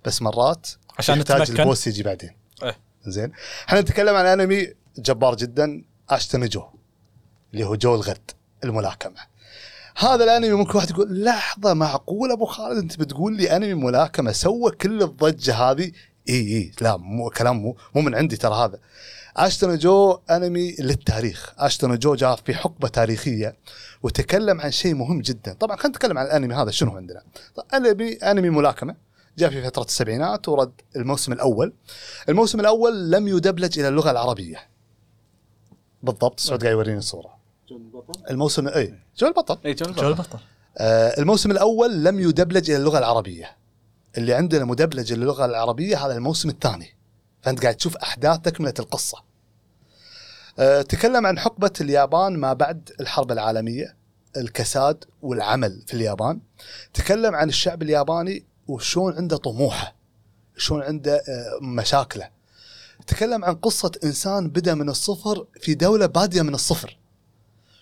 بس مرات عشان يحتاج. البوس يجي بعدين. إيه. زين. إحنا نتكلم عن انمي جبار جدا اشتن جو اللي هو جو الغد الملاكمة. هذا الانمي ممكن واحد يقول لحظة معقول أبو خالد أنت بتقول لي انمي ملاكمة سوى كل الضجة هذه؟ اي اي لا مو كلام مو, مو من عندي ترى هذا. اشتن جو انمي للتاريخ. اشتن جو جاء في حقبة تاريخية وتكلم عن شيء مهم جدا. طبعا خلينا نتكلم عن الانمي هذا شنو عندنا؟ طيب، انمي انمي ملاكمة. جاء في فترة السبعينات ورد الموسم الأول. الموسم الأول لم يدبلج إلى اللغة العربية. بالضبط سعود قاعد يوريني الصورة. الموسم إي جو البطل. إي جون جو البطل. آه الموسم الأول لم يدبلج إلى اللغة العربية. اللي عندنا مدبلج للغه العربية هذا الموسم الثاني. فأنت قاعد تشوف احداث تكمله القصة. آه تكلم عن حقبة اليابان ما بعد الحرب العالمية الكساد والعمل في اليابان. تكلم عن الشعب الياباني وشون عنده طموحه شلون عنده آه، مشاكله. تكلم عن قصة إنسان بدأ من الصفر في دولة بادية من الصفر.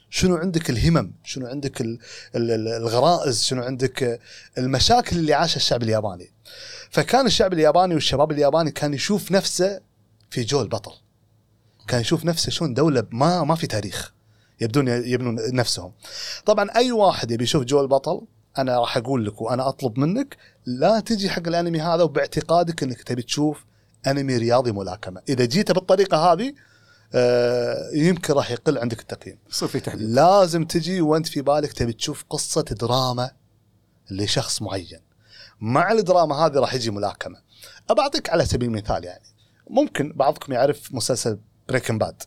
شنو عندك الهمم؟ شنو عندك ال- ال- ال- الغرائز؟ شنو عندك آه، المشاكل اللي عاشها الشعب الياباني. فكان الشعب الياباني والشباب الياباني كان يشوف نفسه في جو البطل كان يشوف نفسه شلون دولة ما ما في تاريخ. يبدون يبنون نفسهم. طبعا أي واحد يبي يشوف جو البطل أنا راح أقول لك وأنا أطلب منك لا تجي حق الانمي هذا وباعتقادك انك تبي تشوف انمي رياضي ملاكمة. إذا جيت بالطريقة هذه آه يمكن راح يقل عندك التقييم. يصير في تحديد لازم تجي وانت في بالك تبي تشوف قصة دراما لشخص معين. مع الدراما هذه راح يجي ملاكمة. أبعطيك على سبيل المثال يعني. ممكن بعضكم يعرف مسلسل بريكن باد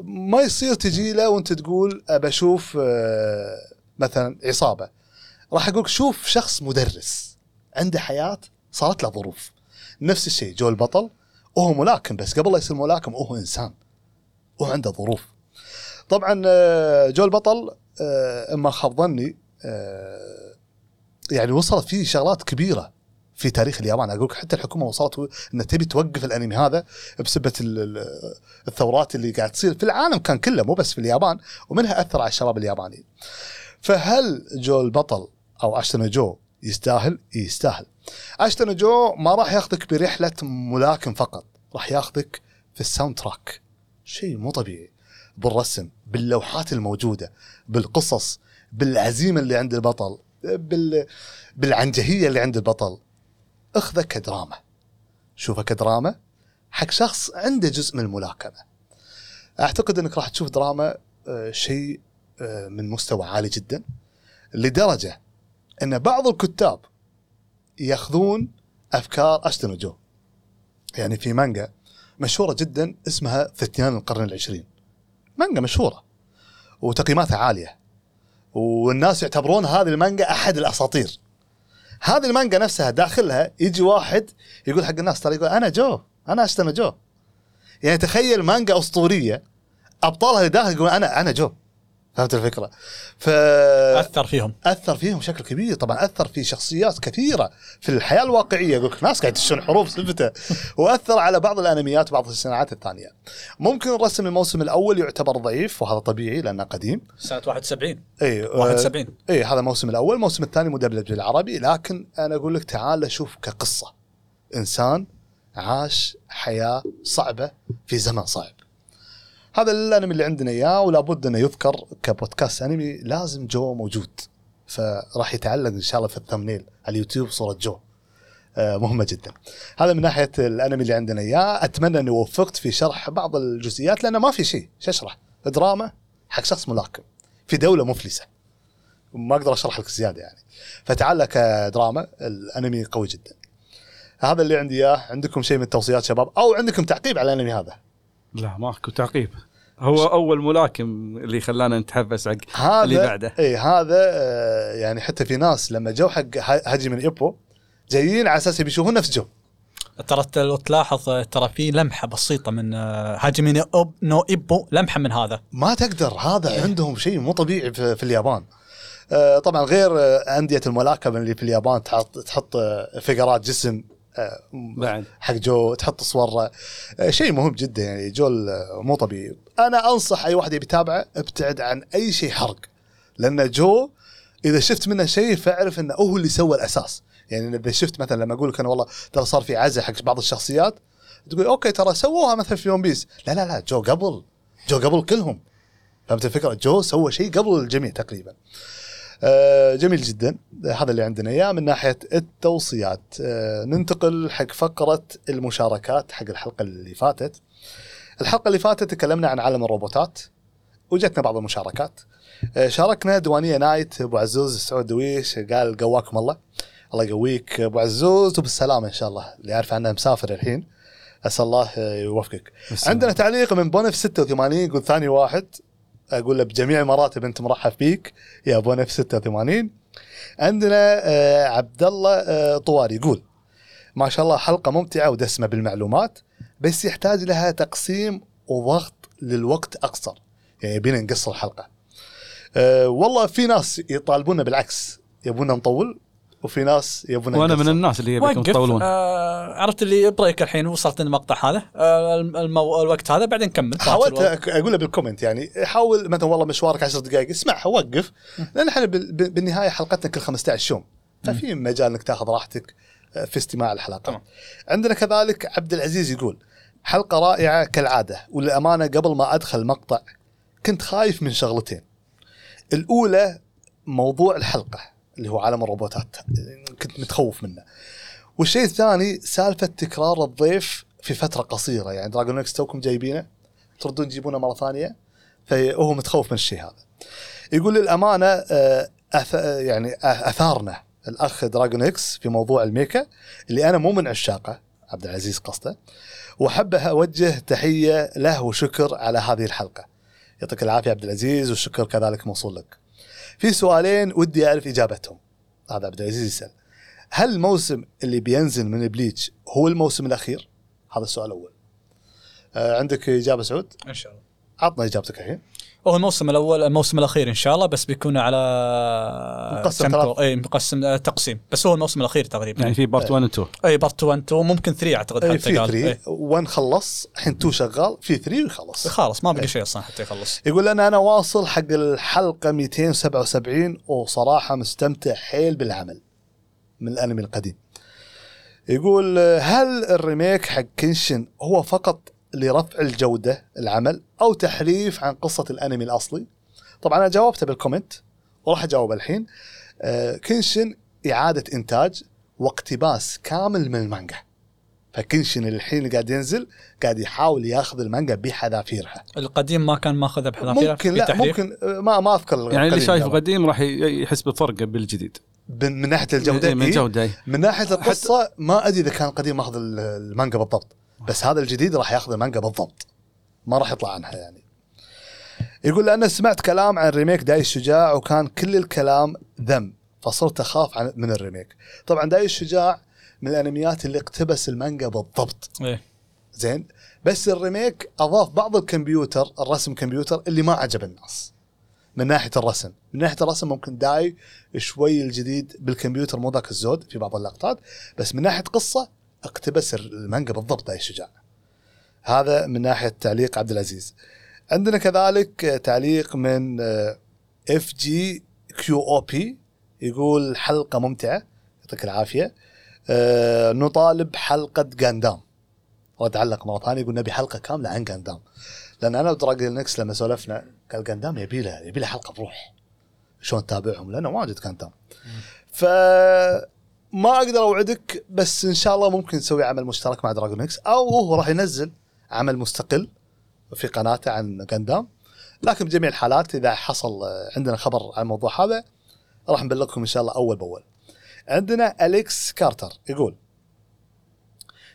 ما يصير تجي له وانت تقول أبى أشوف آه، مثلا عصابة. راح أقول شوف شخص مدرس عنده حياة صارت له ظروف. نفس الشيء جو البطل وهو ملاكم بس قبل لا يصير ملاكم وهو إنسان. وعنده ظروف. طبعا آه، جو البطل آه، إما خاب ظني آه، يعني وصلت فيه شغلات كبيرة في تاريخ اليابان. أقول لك حتى الحكومة وصلت إنها تبي توقف الأنمي هذا بسبه ال- ال- الثورات اللي قاعد تصير في العالم كان كله مو بس في اليابان ومنها أثر على الشباب الياباني. فهل جو البطل أو اشتون جو يستاهل؟ يستاهل. اشتون جو ما راح ياخذك برحلة ملاكم فقط، راح ياخذك في ال soundtrack. شيء مو طبيعي. بالرسم، باللوحات الموجودة، بالقصص، بالعزيمة اللي عند البطل، بال بالعنجهية اللي عند البطل. اخذه كدراما. شوفه كدراما حق شخص عنده جزء من الملاكمة. أعتقد إنك راح تشوف دراما آه، شيء آه، من مستوى عالي جدا لدرجة إن بعض الكتاب ياخذون أفكار اشتون جو. يعني في مانجا مشهورة جدا اسمها فتيان القرن العشرين. مانجا مشهورة وتقييماتها عالية. والناس يعتبرون هذه المانجا أحد الأساطير. هذه المانجا نفسها داخلها يجي واحد يقول حق الناس ترى يقول أنا جو أنا اشتون جو. يعني تخيل مانجا أسطورية أبطالها اللي داخل يقول أنا أنا جو فهمت الفكرة؟ فاثر أثر فيهم فيهم بشكل كبير طبعا أثر في شخصيات كثيرة في الحياة الواقعية يقول ناس قاعد يدشون حروب سلفته (laughs) وأثر على بعض الأنميات وبعض الصناعات الثانية. ممكن الرسم الموسم الأول يعتبر ضعيف وهذا طبيعي لأنه قديم. سنة 71 اي 71 اي هذا الموسم الأول، الموسم الثاني مدبلج بالعربي لكن أنا أقول لك تعال شوف كقصة. إنسان عاش حياة صعبة في زمن صعب. هذا الانمي اللي عندنا إياه ولا بد إنه يذكر كبودكاست أنمي لازم جو موجود. فراح يتعلق إن شاء الله في ال thumbnail على اليوتيوب صورة جو. آه، مهمة جدا. هذا من ناحية الانمي اللي عندنا إياه، أتمنى إني وفقت في شرح بعض الجزئيات لأنه ما في شيء، شو أشرح؟ دراما حق شخص ملاكم في دولة مفلسة. ما أقدر أشرح لك زيادة يعني. فتعال دراما الانمي قوي جدا. هذا اللي عندي إياه، عندكم شيء من التوصيات شباب أو عندكم تعقيب على الانمي هذا؟ لا ماكو تعقيب. هو أول ملاكم اللي خلانا نتحفز حق اللي بعده. إي هذا آه، يعني حتى في ناس لما جو حق ه- هاجيمي نو إيبو جايين على أساس يشوفون نفس جو. ترى لو تلاحظ آه، ترى في لمحة بسيطة من آه، نو إب- نو إيبو لمحة من هذا. ما تقدر هذا عندهم شيء مو طبيعي في, في اليابان. آه، طبعا غير أندية الملاكمة اللي في اليابان تحط تحط فقرات جسم بعد. حق جو تحط صور آه، شيء مهم جدا يعني جو آه، مو طبيعي. أنا أنصح أي واحد يبي يتابعه ابتعد عن أي شيء حرق لأن جو إذا شفت منه شيء فاعرف إنه هو اللي سوى الأساس. يعني إذا شفت مثلا لما أقول لك أنا والله ترى صار في عزا حق بعض الشخصيات تقول okay ترى سووها مثلا في One Piece لا لا لا جو قبل جو قبل كلهم. فهمت الفكرة؟ جو سوى شيء قبل الجميع تقريبا. آه، جميل جدا. هذا اللي عندنا إياه من ناحية التوصيات. آه، ننتقل حق فقرة المشاركات حق الحلقة اللي فاتت. الحلقة اللي فاتت تكلمنا عن عالم الروبوتات وجتنا بعض المشاركات. آه، شاركنا دوانية نايت أبو عزوز سعود دويش قال قواكم الله. الله يقويك أبو عزوز وبالسلامة إن شاء الله. اللي عارف عنه مسافر الحين. أسأل الله آه، يوفقك. عندنا تعليق من بونف 86 يقول ثاني واحد. أقول له بجميع المراتب أنت مرحب فيك يا بونف 86 عندنا آه، عبد الله آه، طواري يقول ما شاء الله حلقة ممتعة ودسمة بالمعلومات بس يحتاج لها تقسيم وضغط للوقت أقصر. يعني يبينا نقصر الحلقة. أه والله في ناس يطالبونا بالعكس يبونا نطول وفي ناس يبونا وأنا من. الناس اللي يبيكم وقف. تطولون آه عرفت اللي بريك الحين وصلت المقطع هذا؟ آه الم- المو... الوقت هذا بعدين نكمل حاولت باكر أك- أقول له بال comment يعني. حاول مثلا والله مشوارك 10 دقائق. اسمعها وقف. لأن إحنا بال- بال- بالنهاية حلقتنا كل 15 يوم. ففي مجال إنك تاخذ راحتك آه، في استماع الحلقة تمام. عندنا كذلك عبد العزيز يقول حلقة رائعة كالعادة وللأمانة قبل ما أدخل المقطع كنت خايف من شغلتين. الأولى موضوع الحلقة. اللي هو عالم الروبوتات. كنت متخوف منه. والشيء الثاني سالفة تكرار الضيف في فترة قصيرة. يعني دراجون إكس توكم جايبينه تردون تجيبونه مرة ثانية فهو متخوف من الشيء هذا. يقول للأمانة آه، أث... يعني أثارنا الأخ دراجون إكس في موضوع الميكا اللي أنا مو من عشاقه عبد العزيز قصده واحب أوجه تحية له وشكر على هذه الحلقة. يعطيك العافية عبد العزيز والشكر كذلك موصول لك. في سؤالين ودي أعرف إجابتهم. هذا عبد العزيز يسأل. هل الموسم اللي بينزل من بليتش هو الموسم الأخير؟ هذا السؤال الأول. آه عندك إجابة سعود؟ إن شاء الله. عطنا إجابتك الحين. هو الموسم الأول الموسم الأخير إن شاء الله بس بيكون على مقسم اي مقسم آه، تقسيم. بس هو الموسم الأخير تقريبا. يعني في part 1 و 2 اي part 1 2 ممكن 3 أعتقد إيه، حتى في قال. 3 إيه. 1 خلص الحين 2 شغال في 3 ويخلص. خلاص ما بقي شيء أصلا حتى يخلص. يقول لنا أنا واصل حق الحلقة 277 وصراحة مستمتع حيل بالعمل من الأنمي القديم. يقول هل ال remake حق كنشن هو فقط لرفع الجودة العمل أو تحريف عن قصة الأنمي الأصلي؟ طبعا أنا جاوبته بال comment وراح أجاوب الحين. آه، كنشن إعادة إنتاج واقتباس كامل من المانجا. فكنشن الحين اللي قاعد ينزل قاعد يحاول ياخذ المانجا بحذافيرها. القديم ما كان ماخذها بحذافيره ممكن لا؟ ممكن ما ما أذكر يعني اللي شايف لا. القديم راح يحس بفرق بالجديد من ناحية الجودة إيه، من إيه؟ الجوده. من ناحية القصة ما أدري إذا كان القديم ماخذ ال- المانجا بالضبط بس هذا الجديد راح ياخذ المانجا بالضبط. ما راح يطلع عنها يعني. يقول لأن سمعت كلام عن remake داي الشجاع وكان كل الكلام ذم فصرت أخاف عن من ال remake. طبعا داي الشجاع من الأنميات اللي اقتبس المانجا بالضبط. إيه. زين؟ بس ال remake أضاف بعض الكمبيوتر الرسم كمبيوتر اللي ما عجب الناس. من ناحية الرسم. من ناحية الرسم ممكن داي شوي الجديد بالكمبيوتر مو ذاك الزود في بعض اللقطات بس من ناحية قصة اقتبس المانجا بالضبط داي الشجاع هذا من ناحية تعليق عبد العزيز. عندنا كذلك تعليق من اف جي كيو أو بي يقول حلقة ممتعة يعطيك العافية. آه، نطالب حلقة جاندام وتعلق مرة ثانية يقول نبي حلقة كاملة عن جاندام لأن أنا ودراجون إكس لما سولفنا قال جاندام يبي له يبي له حلقة بروح. شلون تتابعهم؟ لأنه واجد جاندام ف ما أقدر أوعدك بس إن شاء الله ممكن نسوي عمل مشترك مع دراجون إكس أو هو راح ينزل عمل مستقل في قناته عن جاندام لكن بجميع الحالات إذا حصل آه، عندنا خبر عن الموضوع هذا راح نبلغكم إن شاء الله أول بأول. عندنا اليكس كارتر يقول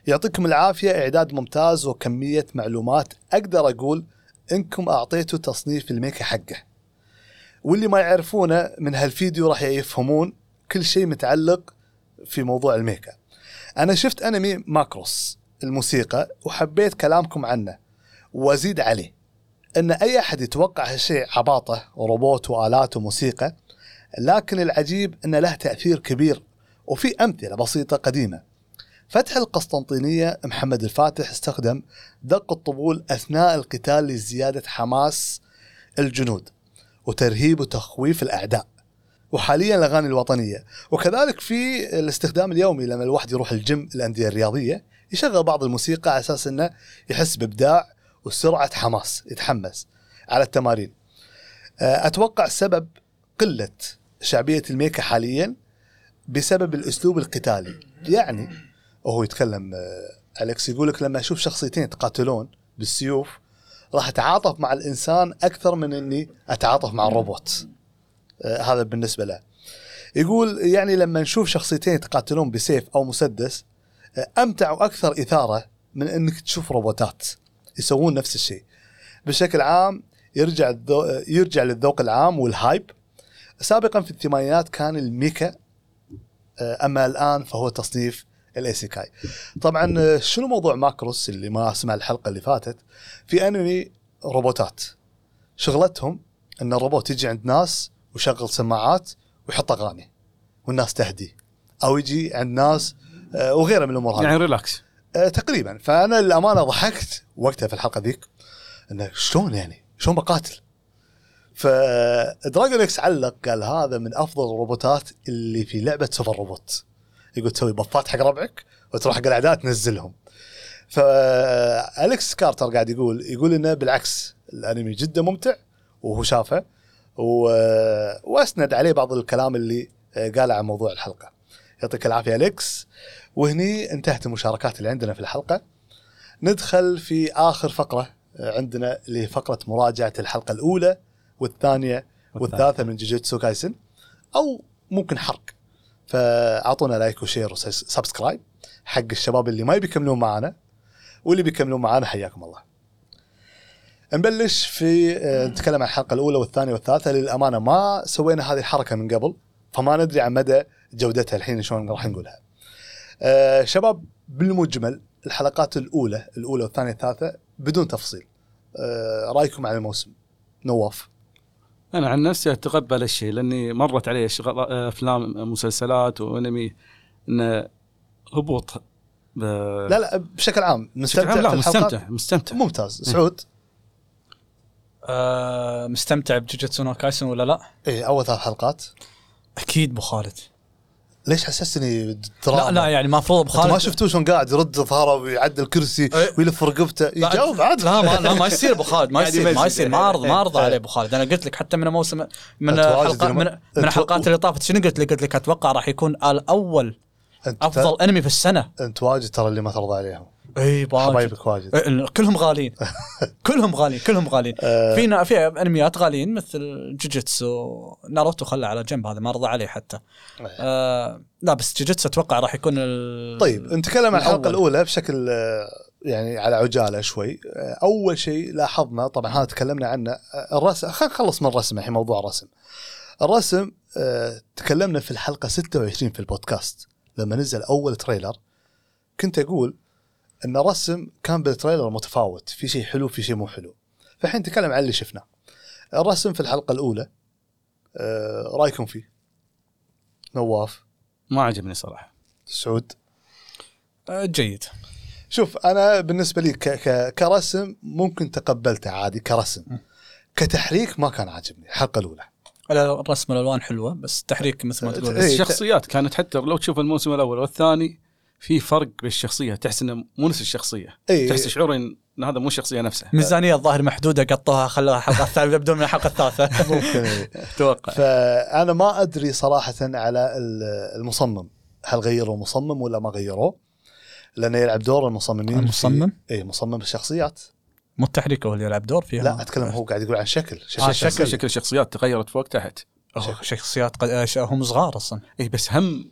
يعطيكم العافية إعداد ممتاز وكمية معلومات أقدر أقول إنكم أعطيتوا تصنيف الميكا حقه. واللي ما يعرفونه من هالفيديو راح يفهمون كل شيء متعلق في موضوع الميكا. أنا شفت أنمي ماكروس الموسيقى وحبيت كلامكم عنه وأزيد عليه. إن أي أحد يتوقع هالشيء عباطة وروبوت وآلات وموسيقى لكن العجيب إن له تأثير كبير وفي أمثلة بسيطة قديمة. فتح القسطنطينية محمد الفاتح استخدم دق الطبول أثناء القتال لزيادة حماس الجنود وترهيب وتخويف الأعداء. وحاليا الأغاني الوطنية وكذلك في الاستخدام اليومي لما الواحد يروح الجيم الأندية الرياضية يشغل بعض الموسيقى على أساس إنه يحس بإبداع وسرعة حماس يتحمس على التمارين. آه، أتوقع سبب قلة شعبية الميكا حاليا بسبب الأسلوب القتالي، يعني وهو يتكلم آه، أليكس يقول لك لما أشوف شخصيتين يتقاتلون بالسيوف راح أتعاطف مع الإنسان أكثر من إني أتعاطف مع الروبوت. آه، هذا بالنسبة له. يقول يعني لما نشوف شخصيتين يتقاتلون بسيف أو مسدس آه، أمتع وأكثر إثارة من إنك تشوف روبوتات يسوون نفس الشيء. بشكل عام يرجع الذو... يرجع للذوق العام وال hype. سابقا في الثمانينات كان الميكا آه، أما الآن فهو تصنيف الايسيكاي. طبعا آه، شنو موضوع ماكروس اللي ما سمع الحلقة اللي فاتت؟ في أنمي روبوتات شغلتهم إن الروبوت يجي عند ناس ويشغل سماعات ويحط أغاني والناس تهدي أو يجي عند ناس آه، وغيره من الأمور هذه. يعني relax آه، تقريبا فأنا للأمانة ضحكت وقتها في الحلقة ذيك إنه شلون يعني؟ شلون بقاتل؟ فدراجون إكس علق قال هذا من أفضل الروبوتات اللي في لعبة سوبر روبوت يقول تسوي buffات حق ربعك وتروح حق الأعداء تنزلهم فأليكس كارتر قاعد يقول يقول إنه بالعكس الأنمي جدا ممتع وهو شافه و... وأسند عليه بعض الكلام اللي قاله عن موضوع الحلقة. يعطيك العافية أليكس. وهني انتهت المشاركات اللي عندنا في الحلقة. ندخل في آخر فقرة عندنا اللي هي فقرة مراجعة الحلقة الأولى والثانية والثالثة من جوجيتسو كايسن أو ممكن حرق. فأعطونا like و share و subscribe حق الشباب اللي ما بيكملون معنا واللي بيكملون معنا حياكم الله. نبلش في آه، نتكلم عن الحلقة الأولى والثانية والثالثة للأمانة ما سوينا هذه الحركة من قبل فما ندري عن مدى جودتها الحين شلون راح نقولها. آه، شباب بالمجمل الحلقات الأولى الأولى والثانية والثالثة بدون تفصيل. آه، رأيكم عن الموسم؟ نواف. أنا عن نفسي أتقبل الشيء لأني مرت علي شغل أفلام مسلسلات وأنمي انه هبوط ب... لا لا بشكل عام مستمتع لا في الحلقات؟ مستمتع مستمتع ممتاز سعود آه مستمتع بجوجوتسو نو كايسن ولا لا؟ إيه أول ثلاث حلقات. أكيد أبو خالد. ليش حسستني لا دراما لا يعني المفروض أبو أنت خالد. ما شفتوه شلون قاعد يرد ظهره ويعدل كرسي إيه. ويلف رقبته. يجاوب عاد لا ما لا ما يصير أبو خالد ما قاعد يصير ما. يصير. ما ارضى ما ارضى إيه. عليه أبو خالد. أنا قلت لك حتى من موسم من لما- من, من الحلقات اللي طافت. شنو قلت لك؟ قلت لك أتوقع راح يكون الأول أفضل أنمي في السنة. أنت واجد ترى اللي ما ترضى عليهم. اي حبايبك واجد. إيه، كلهم غاليين. (laughs) كلهم غاليين كلهم غاليين. آه. في نا- في أنميات غاليين مثل جوجيتسو ناروتو خله على جنب هذا ما رضى عليه حتى. آه لا بس جوجيتسو أتوقع راح يكون. طيب نتكلم عن الحلقة. الأولى بشكل آه، يعني على عجالة شوي. آه، أول شيء لاحظنا طبعا هذا تكلمنا عنه الرسم خلينا نخلص من الرسم الحين موضوع الرسم. الرسم تكلمنا في الحلقة 26 في البودكاست. لما نزل أول trailer كنت أقول إن الرسم كان بال trailer متفاوت. في شيء حلو في شيء مو حلو. فالحين نتكلم عن اللي شفناه. الرسم في الحلقة الأولى آه، رأيكم فيه؟ نواف. ما عجبني صراحة. سعود. آه جيد. شوف أنا بالنسبة لي ك ك كرسم ممكن تقبلته عادي كرسم. كتحريك ما كان عاجبني الحلقة الأولى. لا، الرسم الالوان حلوة بس التحريك مثل ما تقول. إيه، الشخصيات كانت حتى لو تشوف الموسم الأول والثاني في فرق بالشخصيه تحس إنه مو نفس الشخصية. إي. تحس شعور إن هذا مو الشخصية نفسها. ميزانية الظاهر محدودة قطوها خلوها الحلقة الثالثه يبدون من الحلقة الثالثة. (laughs) ممكن. أتوقع. فأنا ما أدري صراحة على ال- المصمم. هل غيروا مصمم ولا ما غيروه لأنه يلعب دور المصممين المصمم؟ إي مصمم الشخصيات. مو التحريك هو اللي يلعب دور فيها. لا أتكلم هو قاعد يقول عن شكل. شكل آه،. شكل. شكل الشخصيات تغيرت فوق تحت. أوه، شخصيات قد... آه، ش- هم صغار أصلا. اي بس هم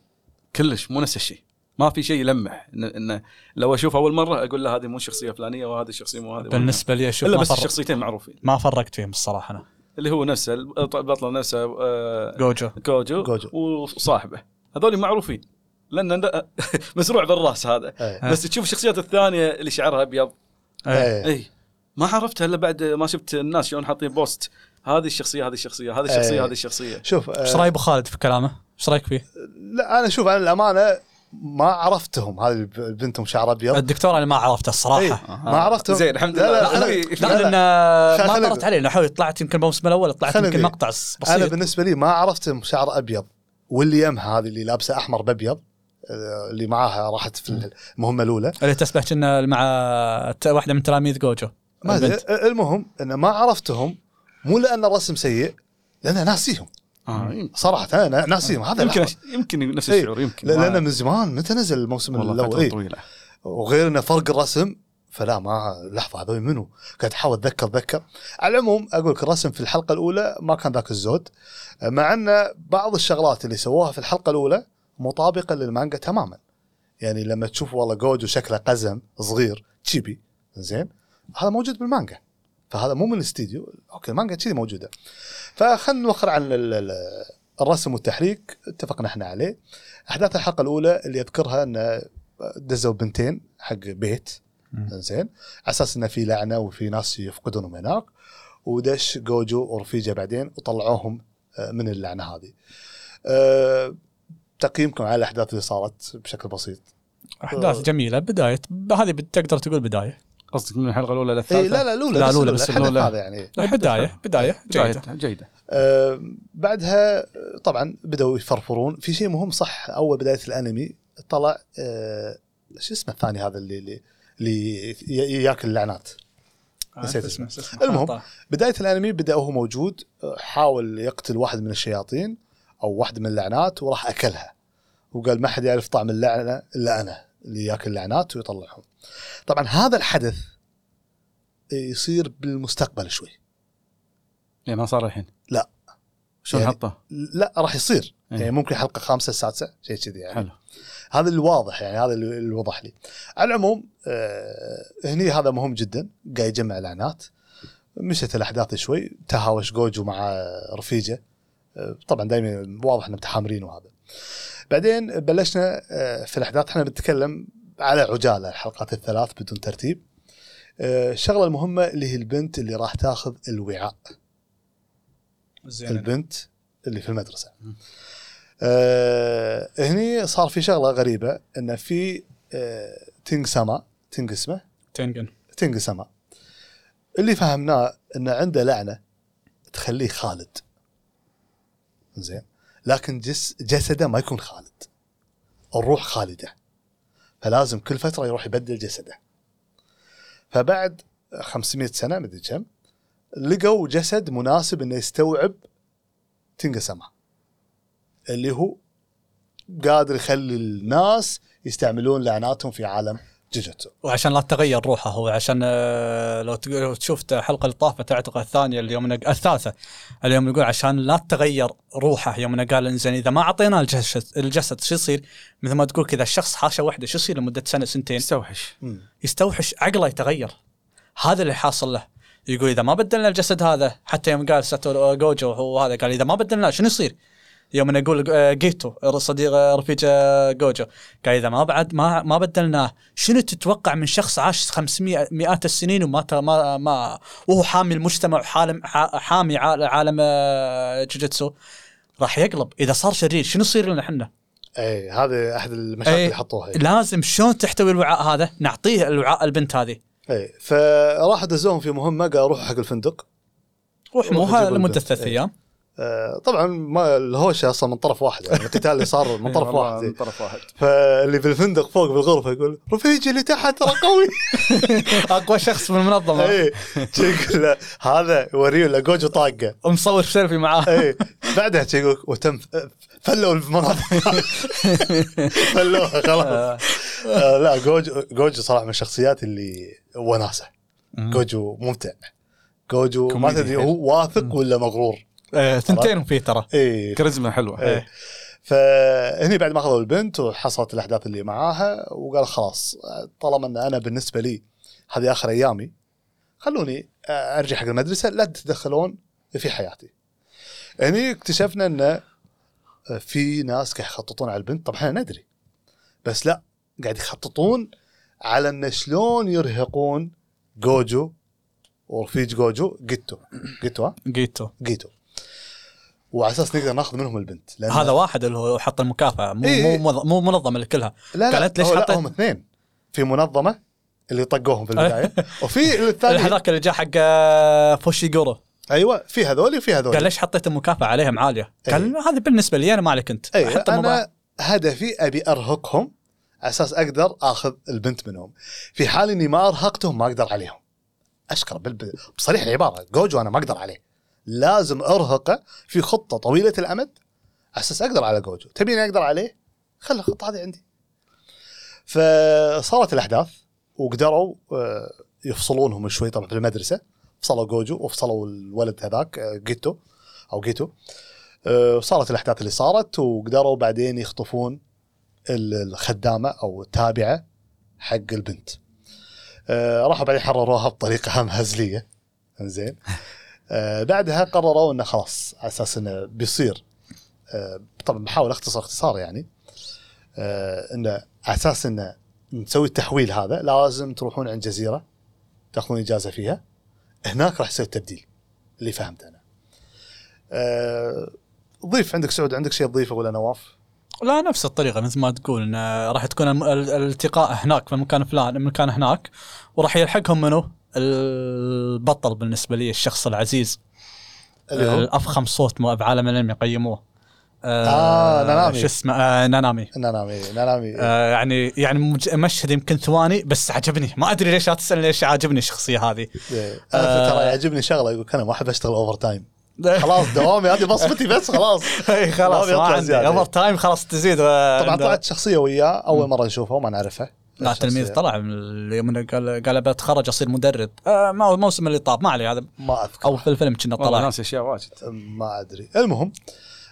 كلش مو نفس الشيء. ما في شيء يلمح. إن, إن لو أشوف أول مرة أقول له هذه مو شخصية فلانية وهذه الشخصيه مو هذه. بالنسبة لي أشوف إلا بس فرق... الشخصيتين معروفين. ما فرقت فيهم الصراحة أنا. اللي هو نفسه البطل نفسه آه، جوجو. كوجو, كوجو. وصاحبه. هذول معروفين. لأن (laughs) مزروع بالراس هذا. إيه. بس تشوف الشخصيات الثانية اللي شعرها أبيض. إيه. اي ما عرفتها إلا بعد ما شفت الناس شلون حاطين بوست. هذه الشخصية هذه الشخصية هذه الشخصية إيه. هذه الشخصية. شوف إيش آه رأي أبو خالد في كلامه؟ إيش رأيك فيه؟ لا أنا شوف أنا الأمانة ما عرفتهم. هذه البنتهم شعر أبيض. الدكتور أنا ما عرفته. الصراحة. ما عرفتهم. زين الحمد لا، لله. لا، لا، لا، لا، لا لا. لأن ما طرت علي طلعت يمكن الموسم الأول طلعت يمكن. مقطع بسيط. أنا بالنسبة لي ما عرفتهم شعر أبيض. واللي يمها هذه اللي لابسة أحمر بأبيض آه، اللي معاها راحت في المهمة الأولى. اللي تسبح كنا مع واحدة من تلاميذ جوجو. ما. آه، المهم إن ما عرفتهم مو لأن الرسم سيء لأن ناسيهم. آه، صراحة أنا ناسيهم هذا يمكن لحظة. يمكن نفس إيه. الشعور يمكن. ما- لأن من زمان متى نزل الموسم والله الأول؟ إيه. طويلة. وغير إنه فرق الرسم فلا ما لحظة هذول منو؟ قاعد أحاول أتذكر أتذكر. على العموم أقول لك الرسم في الحلقة الأولى ما كان ذاك الزود. مع أن بعض الشغلات اللي سووها في الحلقة الأولى مطابقة للمانجا تماما. يعني لما تشوف والله جوجو شكله قزم صغير chibi زين هذا موجود بالمانجا. فهذا مو من الاستديو. okay المانجا كذي موجودة. فخلنا نوخر عن ال- ال- الرسم والتحريك. اتفقنا إحنا عليه. أحداث الحلقة الأولى اللي أذكرها ان دزوا بنتين حق بيت. زين. على أساس إنه في لعنة وفي ناس يفقدونهم هناك. ودش جوجو ورفيجة بعدين وطلعوهم آه، من اللعنة هذه. أه تقييمكم على الأحداث اللي صارت بشكل بسيط. أحداث جميلة. بداية. هذه تقدر تقول بداية. قصدك من الحلقة الأولى اي للثالثة؟ لا لا الأولى لا، بس الأولى بس الحدث الأولى. هذا يعني. بداية بداية (laughs) جيدة جيدة. جيدة. أه بعدها آه، طبعا بدأوا يفرفرون. في شيء مهم صح أول بداية الأنمي طلع أه شو اسمه الثاني هذا اللي اللي, اللي ياكل اللعنات؟ نسيت اسمه. المهم. بداية الأنمي بدا وهو موجود حاول يقتل واحد من الشياطين أو واحد من اللعنات وراح أكلها. وقال ما حد يعرف طعم اللعنة إلا أنا. اللي ياكل اللعنات ويطلعهم. طبعا هذا الحدث يصير بالمستقبل شوي. يعني ما صار الحين. شو يعني- نحطه؟ لا راح يصير. إيه. يعني ممكن حلقة خامسة سادسه شيء كذي يعني. حلو. هذا الواضح يعني هذا اللي وضح لي. على العموم آه هني هذا مهم جدا. قاعد يجمع الاعنات مشت الأحداث شوي. تهاوش جوجو مع رفيجة. آه طبعا دائما واضح انهم متحامرين وهذا. بعدين بلشنا آه في الاحداث إحنا بنتكلم على عجالة الحلقات الثلاث بدون ترتيب. آه، الشغلة المهمة اللي هي البنت اللي راح تاخذ الوعاء. زين. البنت اللي في المدرسة. آه هني صار في شغلة غريبة إن في آه تينجن سما تينجن اسمه؟ تنجن تينجن سما اللي فهمناه إنه عنده لعنة تخليه خالد. زين. لكن جس جسده ما يكون خالد. الروح خالده. فلازم كل فترة يروح يبدل جسده. فبعد 500 سنة مدري كم لقوا جسد مناسب إنه يستوعب تينج سما اللي هو قادر يخلي الناس يستعملون لعناتهم في عالم جوجوتسو وعشان لا تتغير روحه هو عشان آه، لو شفت الحلقة اللي طافت أعتقد الثانية اليوم نق- الثالثة اليوم يقول عشان لا تتغير روحه يوم قال إنزين إذا ما اعطيناه الجسد الجسد شو يصير؟ مثل ما تقول كذا الشخص حاشه واحدة شو يصير لمدة سنة سنتين؟ يستوحش يستوحش عقله يتغير هذا اللي حاصل له يقول إذا ما بدلنا الجسد هذا حتى يوم قال ساتورو جوجو هو هذا قال إذا ما بدلناه شنو يصير؟ يوم أنا أقول آه، جيتو صديق آه، رفيق آه، جوجو قال إذا ما بعد ما ما بدلناه شنو تتوقع من شخص عاش 500 مئات السنين وما ما ما وهو حامي المجتمع وحالم حامي عال- عالم جوجيتسو راح يقلب إذا صار شرير شنو يصير لنا إحنا؟ اي هذا أحد المشاكل إيه. اللي حطوها لازم شلون تحتوي الوعاء هذا؟ نعطيه الوعاء البنت هذه اي فراح دزوهم في مهمة قالوا روحوا حق الفندق روح مو لمدة. ثلاث. أيام طبعا ما الهوشة أصلا من طرف واحد يعني القتال اللي صار من (laughs) طرف واحد. من. طرف واحد. فاللي في الفندق فوق بالغرفه يقول رفيجي اللي تحت ترى قوي. (laughs) أقوى شخص بالمنظمه اي شي يقول له هذا يوريه له جوجو طاقة. (laughs) ومصور سيلفي معاه. اي بعدها يقول وتم فلوا المناطق فلوها خلاص. آه. لا جوجو جوجو صراحة من الشخصيات اللي وناسة. جوجو ممتع. جوجو ما تدري. هو واثق ولا مغرور. آه، ثنتين فيه ترى. اي كاريزما حلوة. إيه. فهني بعد ما أخذوا البنت وحصلت الاحداث اللي معاها وقال خلاص طالما إن أنا بالنسبة لي هذه آخر أيامي خلوني أرجع حق المدرسة لا تتدخلون في حياتي. هني اكتشفنا إن في ناس قاعد يخططون على البنت. طبعا إحنا ندري بس لا قاعد يخططون على إن شلون يرهقون جوجو ورفيج جوجو جيتو. جيتو ها؟ جيتو. جيتو. وعلى أساس نقدر ناخذ منهم البنت لأن هذا واحد اللي هو حط المكافأة. مو إيه. مو مو منظمة لكلها. لا لا قالت ليش حطيت- هم اثنين. في منظمة اللي طقوهم في (laughs) البداية وفي الثاني هذاك اللي جاء حق آه، فوشيغورو أيوه في هذول وفي هذول. قال ليش حطيت المكافأة عليهم عالية؟ قال هذه بالنسبة لي أنا ما عليك انت أيوه حط أنا هدفي أبي أرهقهم على أساس أقدر آخذ البنت منهم. في حال إني ما أرهقتهم ما أقدر عليهم. أشكر بال- بصريح العبارة جوجو أنا ما أقدر عليه. لازم أرهقه في خطة طويلة الأمد. على أساس أقدر على جوجو. تبيني أقدر عليه؟ خلي الخطة هذه عندي. فصارت الأحداث وقدروا آه، يفصلونهم شوي طبعا في المدرسة. فصلوا جوجو وفصلوا الولد هذاك آه، جيتو أو جيتو. آه، صارت الأحداث اللي صارت وقدروا بعدين يخطفون ال- الخدامة أو التابعة حق البنت. آه، راحوا بعدين حرروها بطريقة (laughs) هزلية. زين آه، بعدها قرروا إنه خلاص على أساس إنه بيصير آه، طبعا بحاول أختصر اختصار يعني آه، إنه على أساس إنه نسوي التحويل هذا لازم تروحون عند جزيرة تأخذون إجازة فيها هناك راح يصير التبديل اللي فهمته أنا. آه، ضيف عندك سعود عندك شيء تضيفه ولا نواف؟ لا نفس الطريقة مثل ما تقول إنه راح تكون الالتقاء هناك في المكان فلان المكان هناك وراح يلحقهم منو؟ البطل بالنسبة لي الشخص العزيز. الافخم صوت مو- بعالم الأنمي قيموه. آه، نانامي. شو اسمه؟ آه نانامي. نانامي نانامي. آه يعني يعني مج- مشهد يمكن ثواني بس عجبني. ما أدري ليش لا تسال ليش عاجبني الشخصية هذه. إيه. أنا ترى يعجبني شغلة يقول أنا ما احب اشتغل overtime خلاص دوامي هذه بصمتي بس خلاص. (laughs) إي خلاص ما عندي. overtime خلاص تزيد. طبعا طلعت شخصية وياه أول مرة نشوفها وما نعرفها. لا تلميذ طلع إنه قال قال بتخرج أصير مدرب. آه ما هو الموسم اللي طاب ما عليه هذا. ما أذكر. أو في الفيلم كنا طلع. ناس أشياء واجد. ما أدري. المهم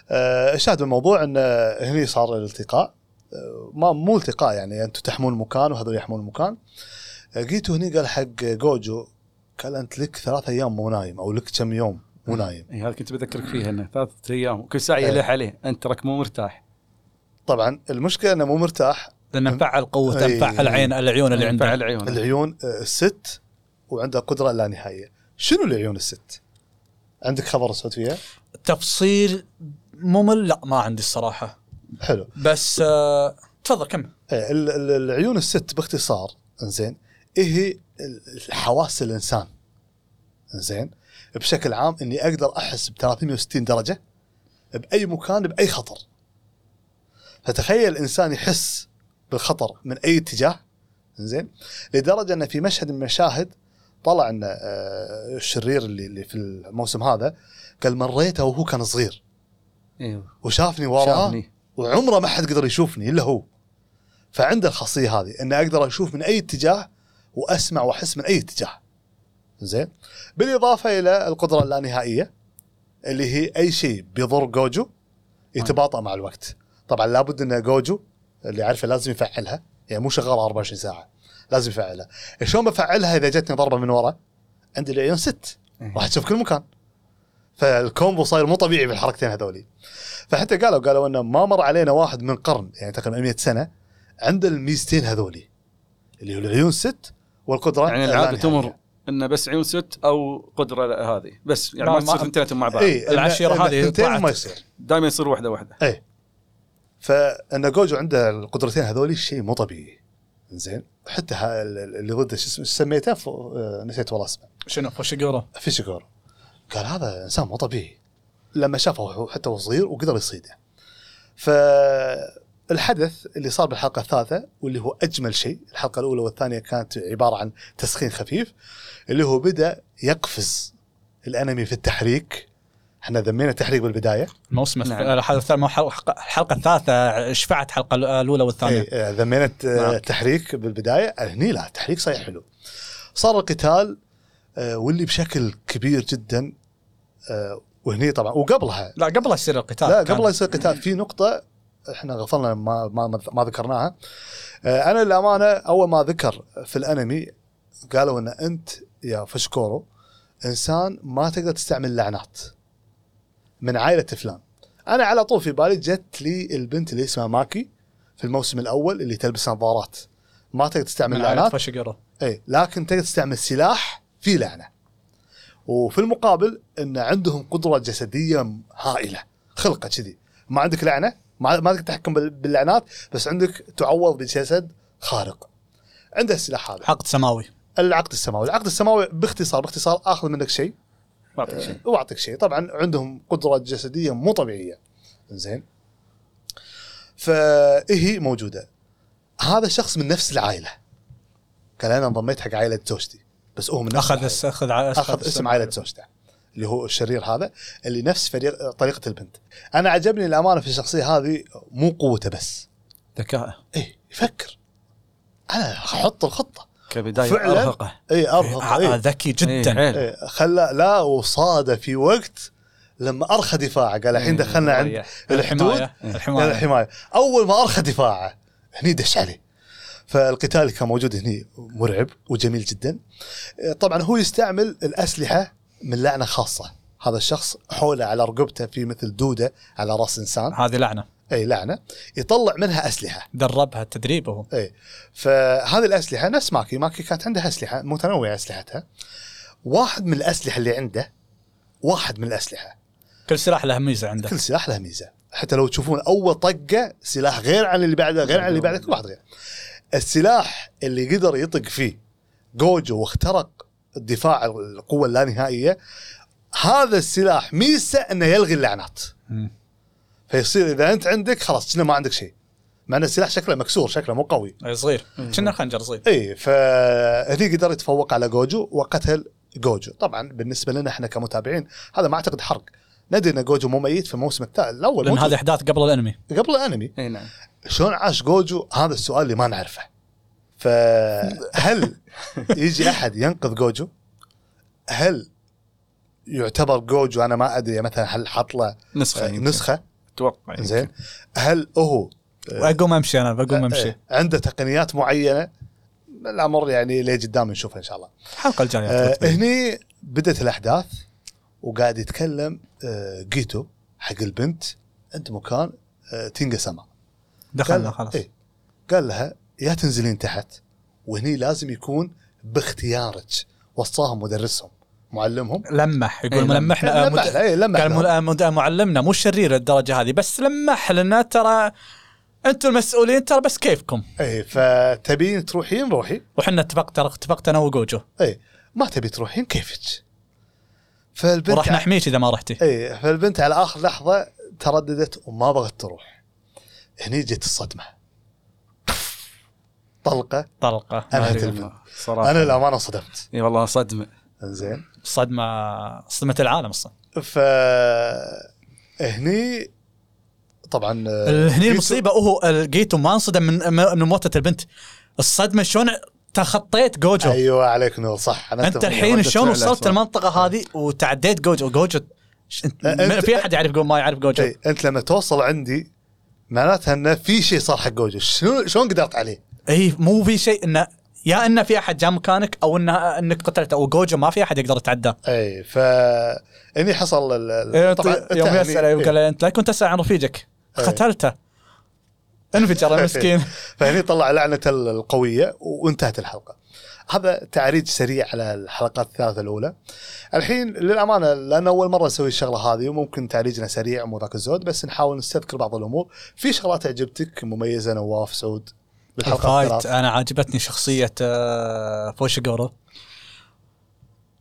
آه، الشاهد بالموضوع إن آه، هني صار الالتقاء. آه، ما مو التقاء يعني أنتم تحمون المكان وهذول يحمون المكان. آه، جيتوا هني قال حق جوجو قال أنت لك ثلاث أيام مو نايم أو لك كم يوم مو نايم. اي هذا كنت بذكرك فيها إنه ثلاثة أيام وكل ساعة إيه. يلح عليه. أنت تراك مو مرتاح. طبعا المشكلة إنه مو مرتاح. لأنه مفعل قوته إي. مفعل عين العيون اللي عنده. فعل عيونه العيون آه، الست وعنده قدرة لا نهائية. شنو العيون الست؟ عندك خبر سعود فيها؟ تفصيل ممل؟ لا ما عندي الصراحة. حلو. بس آه تفضل كمل. إيه، ال- ال- العيون الست باختصار إنزين إيه هي ال- الحواس الإنسان؟ إنزين بشكل عام إني أقدر أحس ب 360 درجة بأي مكان بأي خطر. فتخيل الانسان يحس بالخطر من أي اتجاه إنزين؟ لدرجة أن في مشهد من المشاهد طلع أن آه، الشرير اللي اللي في الموسم هذا قال مريته وهو كان صغير. أيوه وشافني وراه شافني. وعمره ما حد قدر يشوفني إلا هو. فعنده الخاصية هذه أن أقدر أشوف من أي اتجاه وأسمع وأحس من أي اتجاه. زين بالإضافة إلى القدرة اللانهائية اللي هي أي شيء بيضر جوجو يتباطأ مع الوقت. طبعا لابد أن جوجو اللي عارفه لازم يفعلها. يعني مو شغاله 24 ساعة. لازم يفعلها. شلون بفعلها إذا جتني ضربة من ورا؟ عندي العيون ست. إيه. راح تشوف كل مكان. فال combo صاير مو طبيعي بالحركتين هذولي. فحتى قالوا قالوا إنه ما مر علينا واحد من قرن يعني تقريبا 100 سنة عنده الميزتين هذولي. اللي هو العيون ست والقدرة يعني العادة. تمر انه بس عيون ست أو قدرة هذه. بس يعني ما تصير ثنتيناتهم مع بعض. اي العشيرة هذه طلعت. ما يصير. دائما يصير واحدة واحدة اي فأن جوجو عنده القدرتين هذولي شيء مو طبيعي. زين؟ حتى اللي ضده شو اسمه- سميته آه، نسيت والله اسمه. شنو؟ فوشيجورو فوشيغورو قال هذا إنسان مو طبيعي. لما شافه حتى وهو صغير وقدر يصيده. فالحدث اللي صار بالحلقة الثالثة واللي هو أجمل شيء الحلقة الأولى والثانية كانت عبارة عن تسخين خفيف اللي هو بدأ يقفز الأنمي في التحريك إحنا ذمينا التحريك بالبداية. الموسم نعم. الحلقة الثالثه الحلقة الحلقة الثالثة شفعت الحلقة الأولى والثانية. اي آه، ذمينا الت- نعم. التحريك بالبداية. هني لا التحريك صحيح حلو. صار القتال آه، واللي بشكل كبير جدا آه، وهني طبعا وقبلها. لا قبل لا يصير القتال. لا كان- قبل لا يصير قتال في نقطة إحنا غفلنا ما ما ما ذكرناها. آه، أنا للأمانة أول ما ذكر في الأنمي قالوا إن أنت يا فوشيجورو إنسان ما تقدر تستعمل لعنات. من عائلة فلان أنا على طول في بالي جت لي البنت اللي اسمها ماكي في الموسم الأول اللي تلبس نظارات. ما تقدر تستعمل لعنات. فوشيجورو إي لكن تقدر تستعمل سلاح فيه لعنة. وفي المقابل إن عندهم قدرة جسدية هائلة خلقة كذي. ما عندك لعنة؟ ما ما تقدر تتحكم بال- باللعنات بس عندك تعوض بجسد خارق. عنده السلاح هذا. عقد سماوي. العقد السماوي. العقد السماوي باختصار باختصار آخذ منك شيء. ما أعطيك شيء. وأعطيك شيء. طبعا عندهم قدره جسدية مو طبيعية. زين فهي موجودة. هذا الشخص من نفس العائلة. قال أنا انضميت حق عائلة زوجتي. بس هو من نفس أخذ. الس- أخذ ع- أخذ اسم عائلة زوجته اللي هو الشرير هذا اللي نفس فريق طريقة البنت. أنا عجبني الأمانة في الشخصية هذه مو قوته بس. ذكاء. إيه يفكر. أنا أحط الخطة. كبداية فعلاً. أرهقه. اي ارهق آه، إيه. ذكي إيه، جدا. حيل. إيه، خلى لا وصاد في وقت لما أرخى دفاعه. قال الحين إيه، دخلنا عند. الحدود. الحماية. الحمايه الحماية. أول ما أرخى دفاعه هني دش عليه. فالقتال اللي كان موجود هني مرعب وجميل جدا. إيه، طبعا هو يستعمل الأسلحة من لعنة خاصة. هذا الشخص حوله على رقبته في مثل دودة على رأس إنسان. هذه لعنة. أي لعنة يطلع منها أسلحة. دربها تدريب هو. إي فهذه الأسلحة نفس ماكي ماكي كانت عندها أسلحة متنوعة أسلحتها. واحد من الأسلحة اللي عنده واحد من الأسلحة. كل سلاح له ميزة عنده. كل سلاح له ميزة. حتى لو تشوفون أول طقة سلاح غير عن اللي بعده غير عن اللي بعده كل واحد غير. السلاح اللي قدر يطق فيه جوجو واخترق الدفاع القوة اللانهائيه هذا السلاح ميزه إنه يلغي اللعنات. فيصير إذا أنت عندك خلاص كنا ما عندك شيء. مع إن السلاح شكله مكسور شكله مو قوي. أي صغير. كنا خنجر صغير. إي فهني قدر يتفوق على جوجو وقتل جوجو. طبعا بالنسبة لنا إحنا كمتابعين هذا ما أعتقد حرق. ندري إن جوجو مو ميت في الموسم الثالث الأول لأن. هذه أحداث قبل الأنمي. قبل الأنمي. إي نعم. شلون عاش جوجو؟ هذا السؤال اللي ما نعرفه. فهل (laughs) يجي أحد ينقذ جوجو؟ هل يعتبر جوجو أنا ما أدري مثلا هل حط له نسخة يمكن. نسخة؟ أتوقع يمكن. زين. هل هو اقوم أمشي أنا بقوم أمشي. آه، عنده تقنيات معينة؟ الأمر يعني اللي قدام نشوفها إن شاء الله. الحلقة الجاية. آه. هني بدت الأحداث وقاعد يتكلم آه جيتو حق البنت أنت مكان آه تينجا سما. دخلنا قال- خلاص. إيه. قال لها يا تنزلين تحت وهني لازم يكون باختيارك وصاهم مدرسهم معلمهم. لمح يقول إيه، ملمحنا لمح. لها، إيه، لمح. قال لها. مل- مد- معلمنا مو شرير للدرجه هذه بس لمح لنا ترى أنتم المسؤولين ترى بس كيفكم. اي فتبين تروحين؟ روحي. وحنا اتفقت ترى اتفقت أنا وجوجو. اي ما تبي تروحين؟ كيفك؟ فالبنت وراح نحميك إذا ما رحتي. اي فالبنت على آخر لحظة ترددت وما بغت تروح. هني جت الصدمة. طلقة. طلقة. انهت. الفيلم صراحة. أنا للامانه صدمت. إي والله صدمة. زين صدمة صدمة العالم أصلا. ف هني طبعا هني المصيبة هو لقيته ما انصدم من من موتة البنت. الصدمة شلون تخطيت جوجو؟ أيوه عليك نور صح. أنا أنت. الحين شلون وصلت. المنطقة هذه وتعديت جوجو؟ جوجو في أحد يعرف ما يعرف جوجو؟ إي، أنت لما توصل عندي معناتها إنه في شيء صار حق جوجو. شلون قدرت عليه؟ إي مو في شيء إنه يا انه في أحد جاء مكانك أو انه إنك قتلته وجوجو ما في أحد يقدر يتعداه أي ف هني حصل ال- إيه، طبعا يوم يسال هني- قال أنت لا كنت تسأل عن رفيجك. قتلته. انفجر المسكين (laughs) فهني طلع لعنة القوية وانتهت الحلقة. هذا تعريج سريع على الحلقات الثلاثة الأولى. الحين للأمانة لأن أول مرة نسوي الشغلة هذه وممكن تعريجنا سريع مو ذاك الزود بس نحاول نستذكر بعض الأمور. في شغلات عجبتك مميزة نواف سعود؟ بالحلقة الفايت أنا عجبتني شخصية آه، فوشيغورو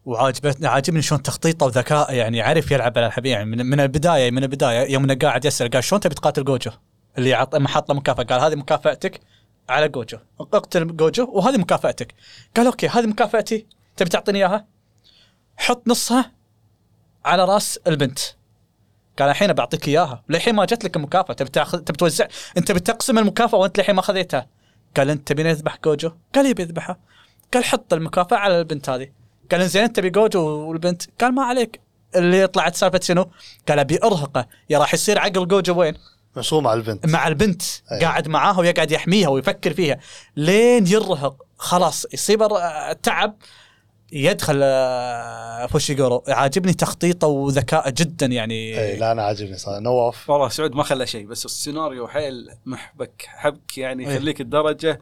وعاجبتني عاجبني شلون تخطيطه وذكاء يعني عرف يلعب على الحبيب يعني من, من البداية من البداية يوم إنه قاعد يسأل قال شلون تبي تقاتل جوجو؟ اللي عط ما حط له مكافأة قال هذه مكافأتك على جوجو. اقتل جوجو وهذه مكافأتك. قال أوكي هذه مكافأتي تبي تعطيني إياها؟ حط نصها على رأس البنت. قال الحين بعطيك إياها. للحين ما جت لك المكافأة تبي تاخذ تبي توزع أنت بتقسم المكافأة وأنت للحين ما خذيتها قال أنت تبيني أذبح جوجو؟ قال يبي يذبحها قال حط المكافأة على البنت هذه. قال زين أنت تبي جوجو والبنت؟ قال ما عليك. اللي طلعت سالفة شنو؟ قال أبي أرهقه. يا راح يصير عقل جوجو وين؟ مشغول مع البنت. مع البنت. أي. قاعد معاها ويقعد يحميها ويفكر فيها. لين يرهق. خلاص يصيب الر- تعب يدخل آه، فوشيغورو عاجبني تخطيطه وذكائه جدا يعني. اي لا أنا عاجبني صراحة. نواف والله سعود ما خلى شيء بس السيناريو حيل محبك حبك يعني إيه. يخليك الدرجة.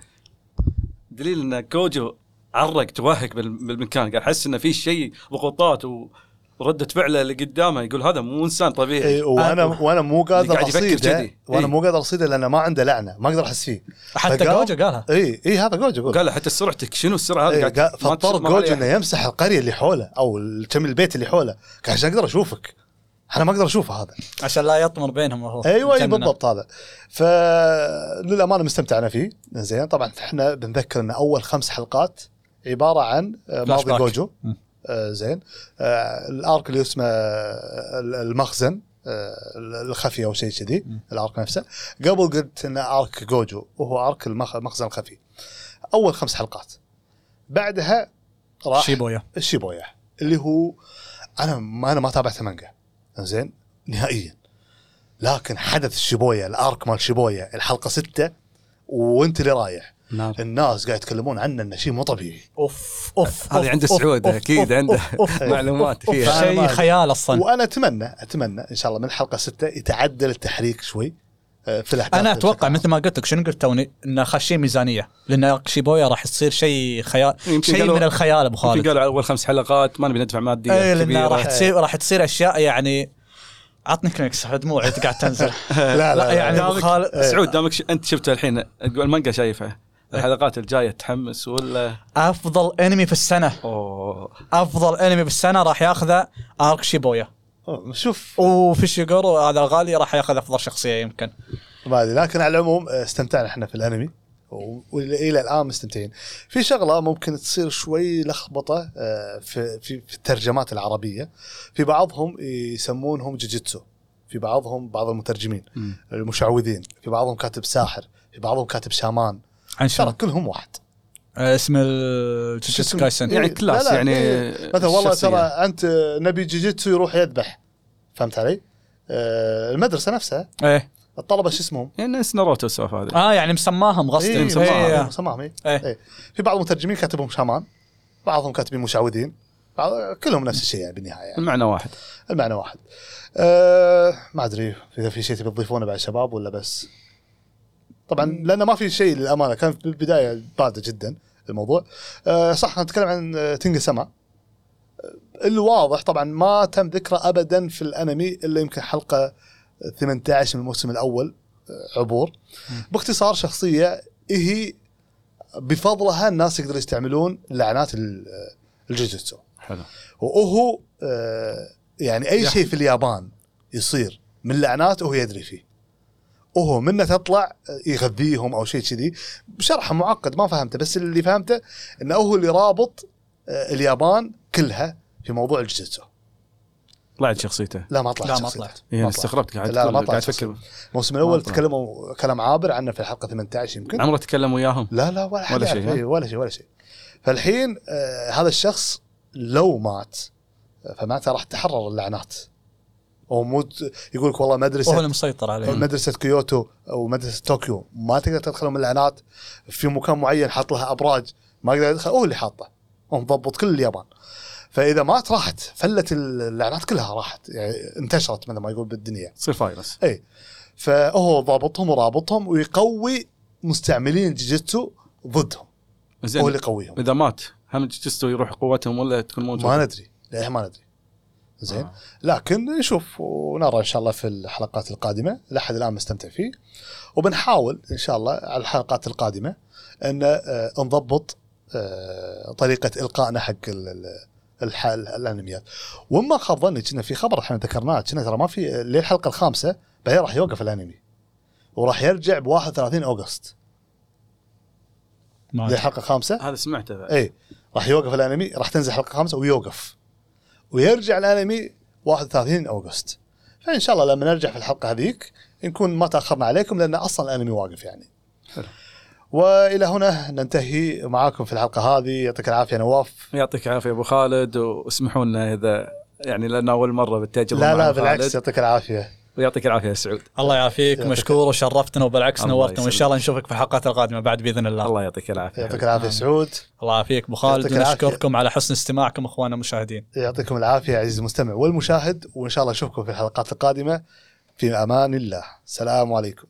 دليل إن جوجو عرق توهق بال- بالمكان. قال حس انه في شيء ضغوطات و- ورده فعله اللي قدامه يقول هذا مو إنسان طبيعي. اي وأنا وأنا مو قادر قاعد يفكر اصيده كذي. وأنا إي. مو قادر اصيده لأنه ما عنده لعنة ما أقدر أحس فيه. حتى جوجو قالها. اي اي هذا جوجو قال حتى سرعتك شنو السرعة هذه؟ إيه، فاضطر جوجو. إنه يمسح القرية اللي حوله أو كم البيت اللي حوله. قال عشان أقدر أشوفك؟ أنا ما أقدر أشوفه هذا. عشان لا يطمر بينهم وهو أيوه أي جننه. بالضبط هذا. فللامانه مستمتعنا فيه. زين طبعا إحنا بنذكر إن أول خمس حلقات عبارة عن آه، ماضي. جوجو. آه زين. آه الأرك اللي اسمه آه، المخزن الخفي أو شيء كذي. الأرك نفسه. قبل قلت انه أرك جوجو وهو أرك المخ- المخزن الخفي. أول خمس حلقات. بعدها راح شيبويا. الشيبويا اللي هو أنا ما أنا ما تابعت مانجا زين نهائيا. لكن حدث شيبويا الأرك مال شيبويا الحلقة ستة وأنت اللي رايح. نعم. الناس قاعد يتكلمون عنه إنه شيء مو طبيعي. أوف أوف هذه عند أوف، سعود أوف، أكيد أوف، عنده معلومات فيها. شيء خيال أصلا. وأنا أتمنى أتمنى إن شاء الله من حلقة ستة يتعدل التحريك شوي آه، في الأحداث. أنا أتوقع مثل ما قلت لك شنو قلت توني؟ انه خاشين ميزانية. لأن شيبويا راح يصير شيء خيال شيء من الخيال أبو يمكن خالد. قالوا أول خمس حلقات ما نبي ندفع مادية اي لأن راح تصير راح تصير أشياء يعني عطني كلينكس دموعي قاعد تنزل. (laughs) لا لا لا, يعني لا. أبو خالد إيه. سعود دامك ش... أنت شفته الحين المانجا شايفه. الحلقات الجاية تحمس ولا؟ أفضل أنمي في السنة. أوه. أفضل أنمي في السنة راح ياخذه ارك شيبويا أوه، شوف. وفيشيغورو هذا الغالي راح ياخذ أفضل شخصية يمكن. ما ادري لكن على العموم آه، استمتعنا إحنا في الأنمي. و- والى الآن مستمتعين. في شغلة ممكن تصير شوي لخبطة آه، في في في الترجمات العربية. في بعضهم يسمونهم جوجيتسو في بعضهم بعض المترجمين المشعوذين. في بعضهم كاتب ساحر. في بعضهم كاتب شامان. عن ترى شنو؟ كلهم واحد آه، اسم شو الجوجوتسو اسمه؟ كايسن يعني إيه، class لا لا، يعني إيه. مثلا والله. ترى أنت نبي جيجيتسو يروح يذبح فهمت علي؟ آه، المدرسة نفسها إيه الطلبة شو اسمهم؟ يعني نفس ناروتو السوالف هذه آه يعني مسماهم غصب إيه، مسماهم. إيه. مسماهم إيه. إيه. إيه. في بعض المترجمين كاتبهم شامان بعضهم كاتبين مشعوذين بعض- كلهم نفس الشيء يعني بالنهاية يعني. المعنى واحد المعنى واحد أه ما أدري إذا في شيء تبي تضيفونه بعد شباب ولا بس طبعا لأنه ما في شيء للأمانة. كان في البداية باردة جدا الموضوع. أه صح نتكلم عن آه، تينجا سما. آه، الواضح طبعا ما تم ذكره ابدا في الأنمي إلا يمكن حلقة 18 من الموسم الأول آه، عبور. باختصار شخصية هي بفضلها الناس يقدروا يستعملون لعنات ال- الجوجوتسو حلو. وهو يعني أي شيء في اليابان يصير من لعنات وهو يدري فيه. وهو منه تطلع آه، يغذيهم أو شيء كذي بشرح معقد ما فهمته بس اللي فهمته إنه هو اللي رابط آه، اليابان كلها في موضوع الجوجوتسو طلعت شخصيته لا ما طلعت لا، ما. طلعت. يعني. استغربت قاعد لا، لا، ما طلعت قاعد تفكر الموسم الأول. تكلموا كلام عابر عنه في الحلقة 18 يمكن عمره تكلم وياهم لا لا ولا حد ولا شيء،؟ إيه، ولا شيء ولا شيء فالحين آه هذا الشخص لو مات فمعناته راح تحرر اللعنات هو مو يقول لك والله مدرسه وهو اللي مسيطر عليه مدرسة كيوتو أو مدرسة طوكيو ما تقدر تدخلهم اللعنات في مكان معين حاط لها أبراج ما يقدر يدخل هو اللي حاطه. هو مضبط كل اليابان. فإذا مات راحت فلت اللعنات كلها راحت يعني انتشرت مثل ما يقول بالدنيا. تصير فايروس اي فهو ضابطهم ورابطهم ويقوي مستعملين جيجيتسو ضدهم. هو زين اللي يقويهم. إذا مات هم جستو يروح قوتهم ولا تكون موجودة؟ ما ندري. ليه ما ندري. زين. آه. لكن نشوف ونرى إن شاء الله في الحلقات القادمة لحد الآن مستمتع فيه. وبنحاول إن شاء الله على الحلقات القادمة إن آه، نضبط آه، طريقة إلقائنا حق ال- ال- الح- الأنميات. وما خاب ظني كنا في خبر إحنا ذكرناه كنا ترى ما في للحلقه الخامسة بعدين راح يوقف الأنمي. وراح يرجع ب 31 أوغست. للحلقه الخامسه هذا سمعته بعد. اي راح يوقف الأنمي راح تنزل حلقة خامسة ويوقف. ويرجع الأنمي 31 اوغست فإن شاء الله لما نرجع في الحلقة هذيك نكون ما تأخرنا عليكم لأن أصلا الأنمي واقف يعني. حلو. وإلى هنا ننتهي معاكم في الحلقة هذه. يعطيك العافية نواف. يعطيك العافية أبو خالد. واسمحوا لنا إذا يعني لأن أول مرة بالتجربه لا لا بالعكس. يعطيك العافية. ويعطيك العافية يا سعود. الله يعافيك يعطيك- مشكور وشرفتنا وبالعكس نورتنا وإن. شاء الله نشوفك في الحلقات القادمة بعد بإذن الله. الله يعطيك العافية. يعطيك العافية سعود. الله يعافيك. أبو خالد. ونشكركم على حسن استماعكم أخواننا المشاهدين. يعطيكم العافية عزيزي المستمع والمشاهد وإن شاء الله نشوفكم في الحلقات القادمة. في أمان الله. السلام عليكم.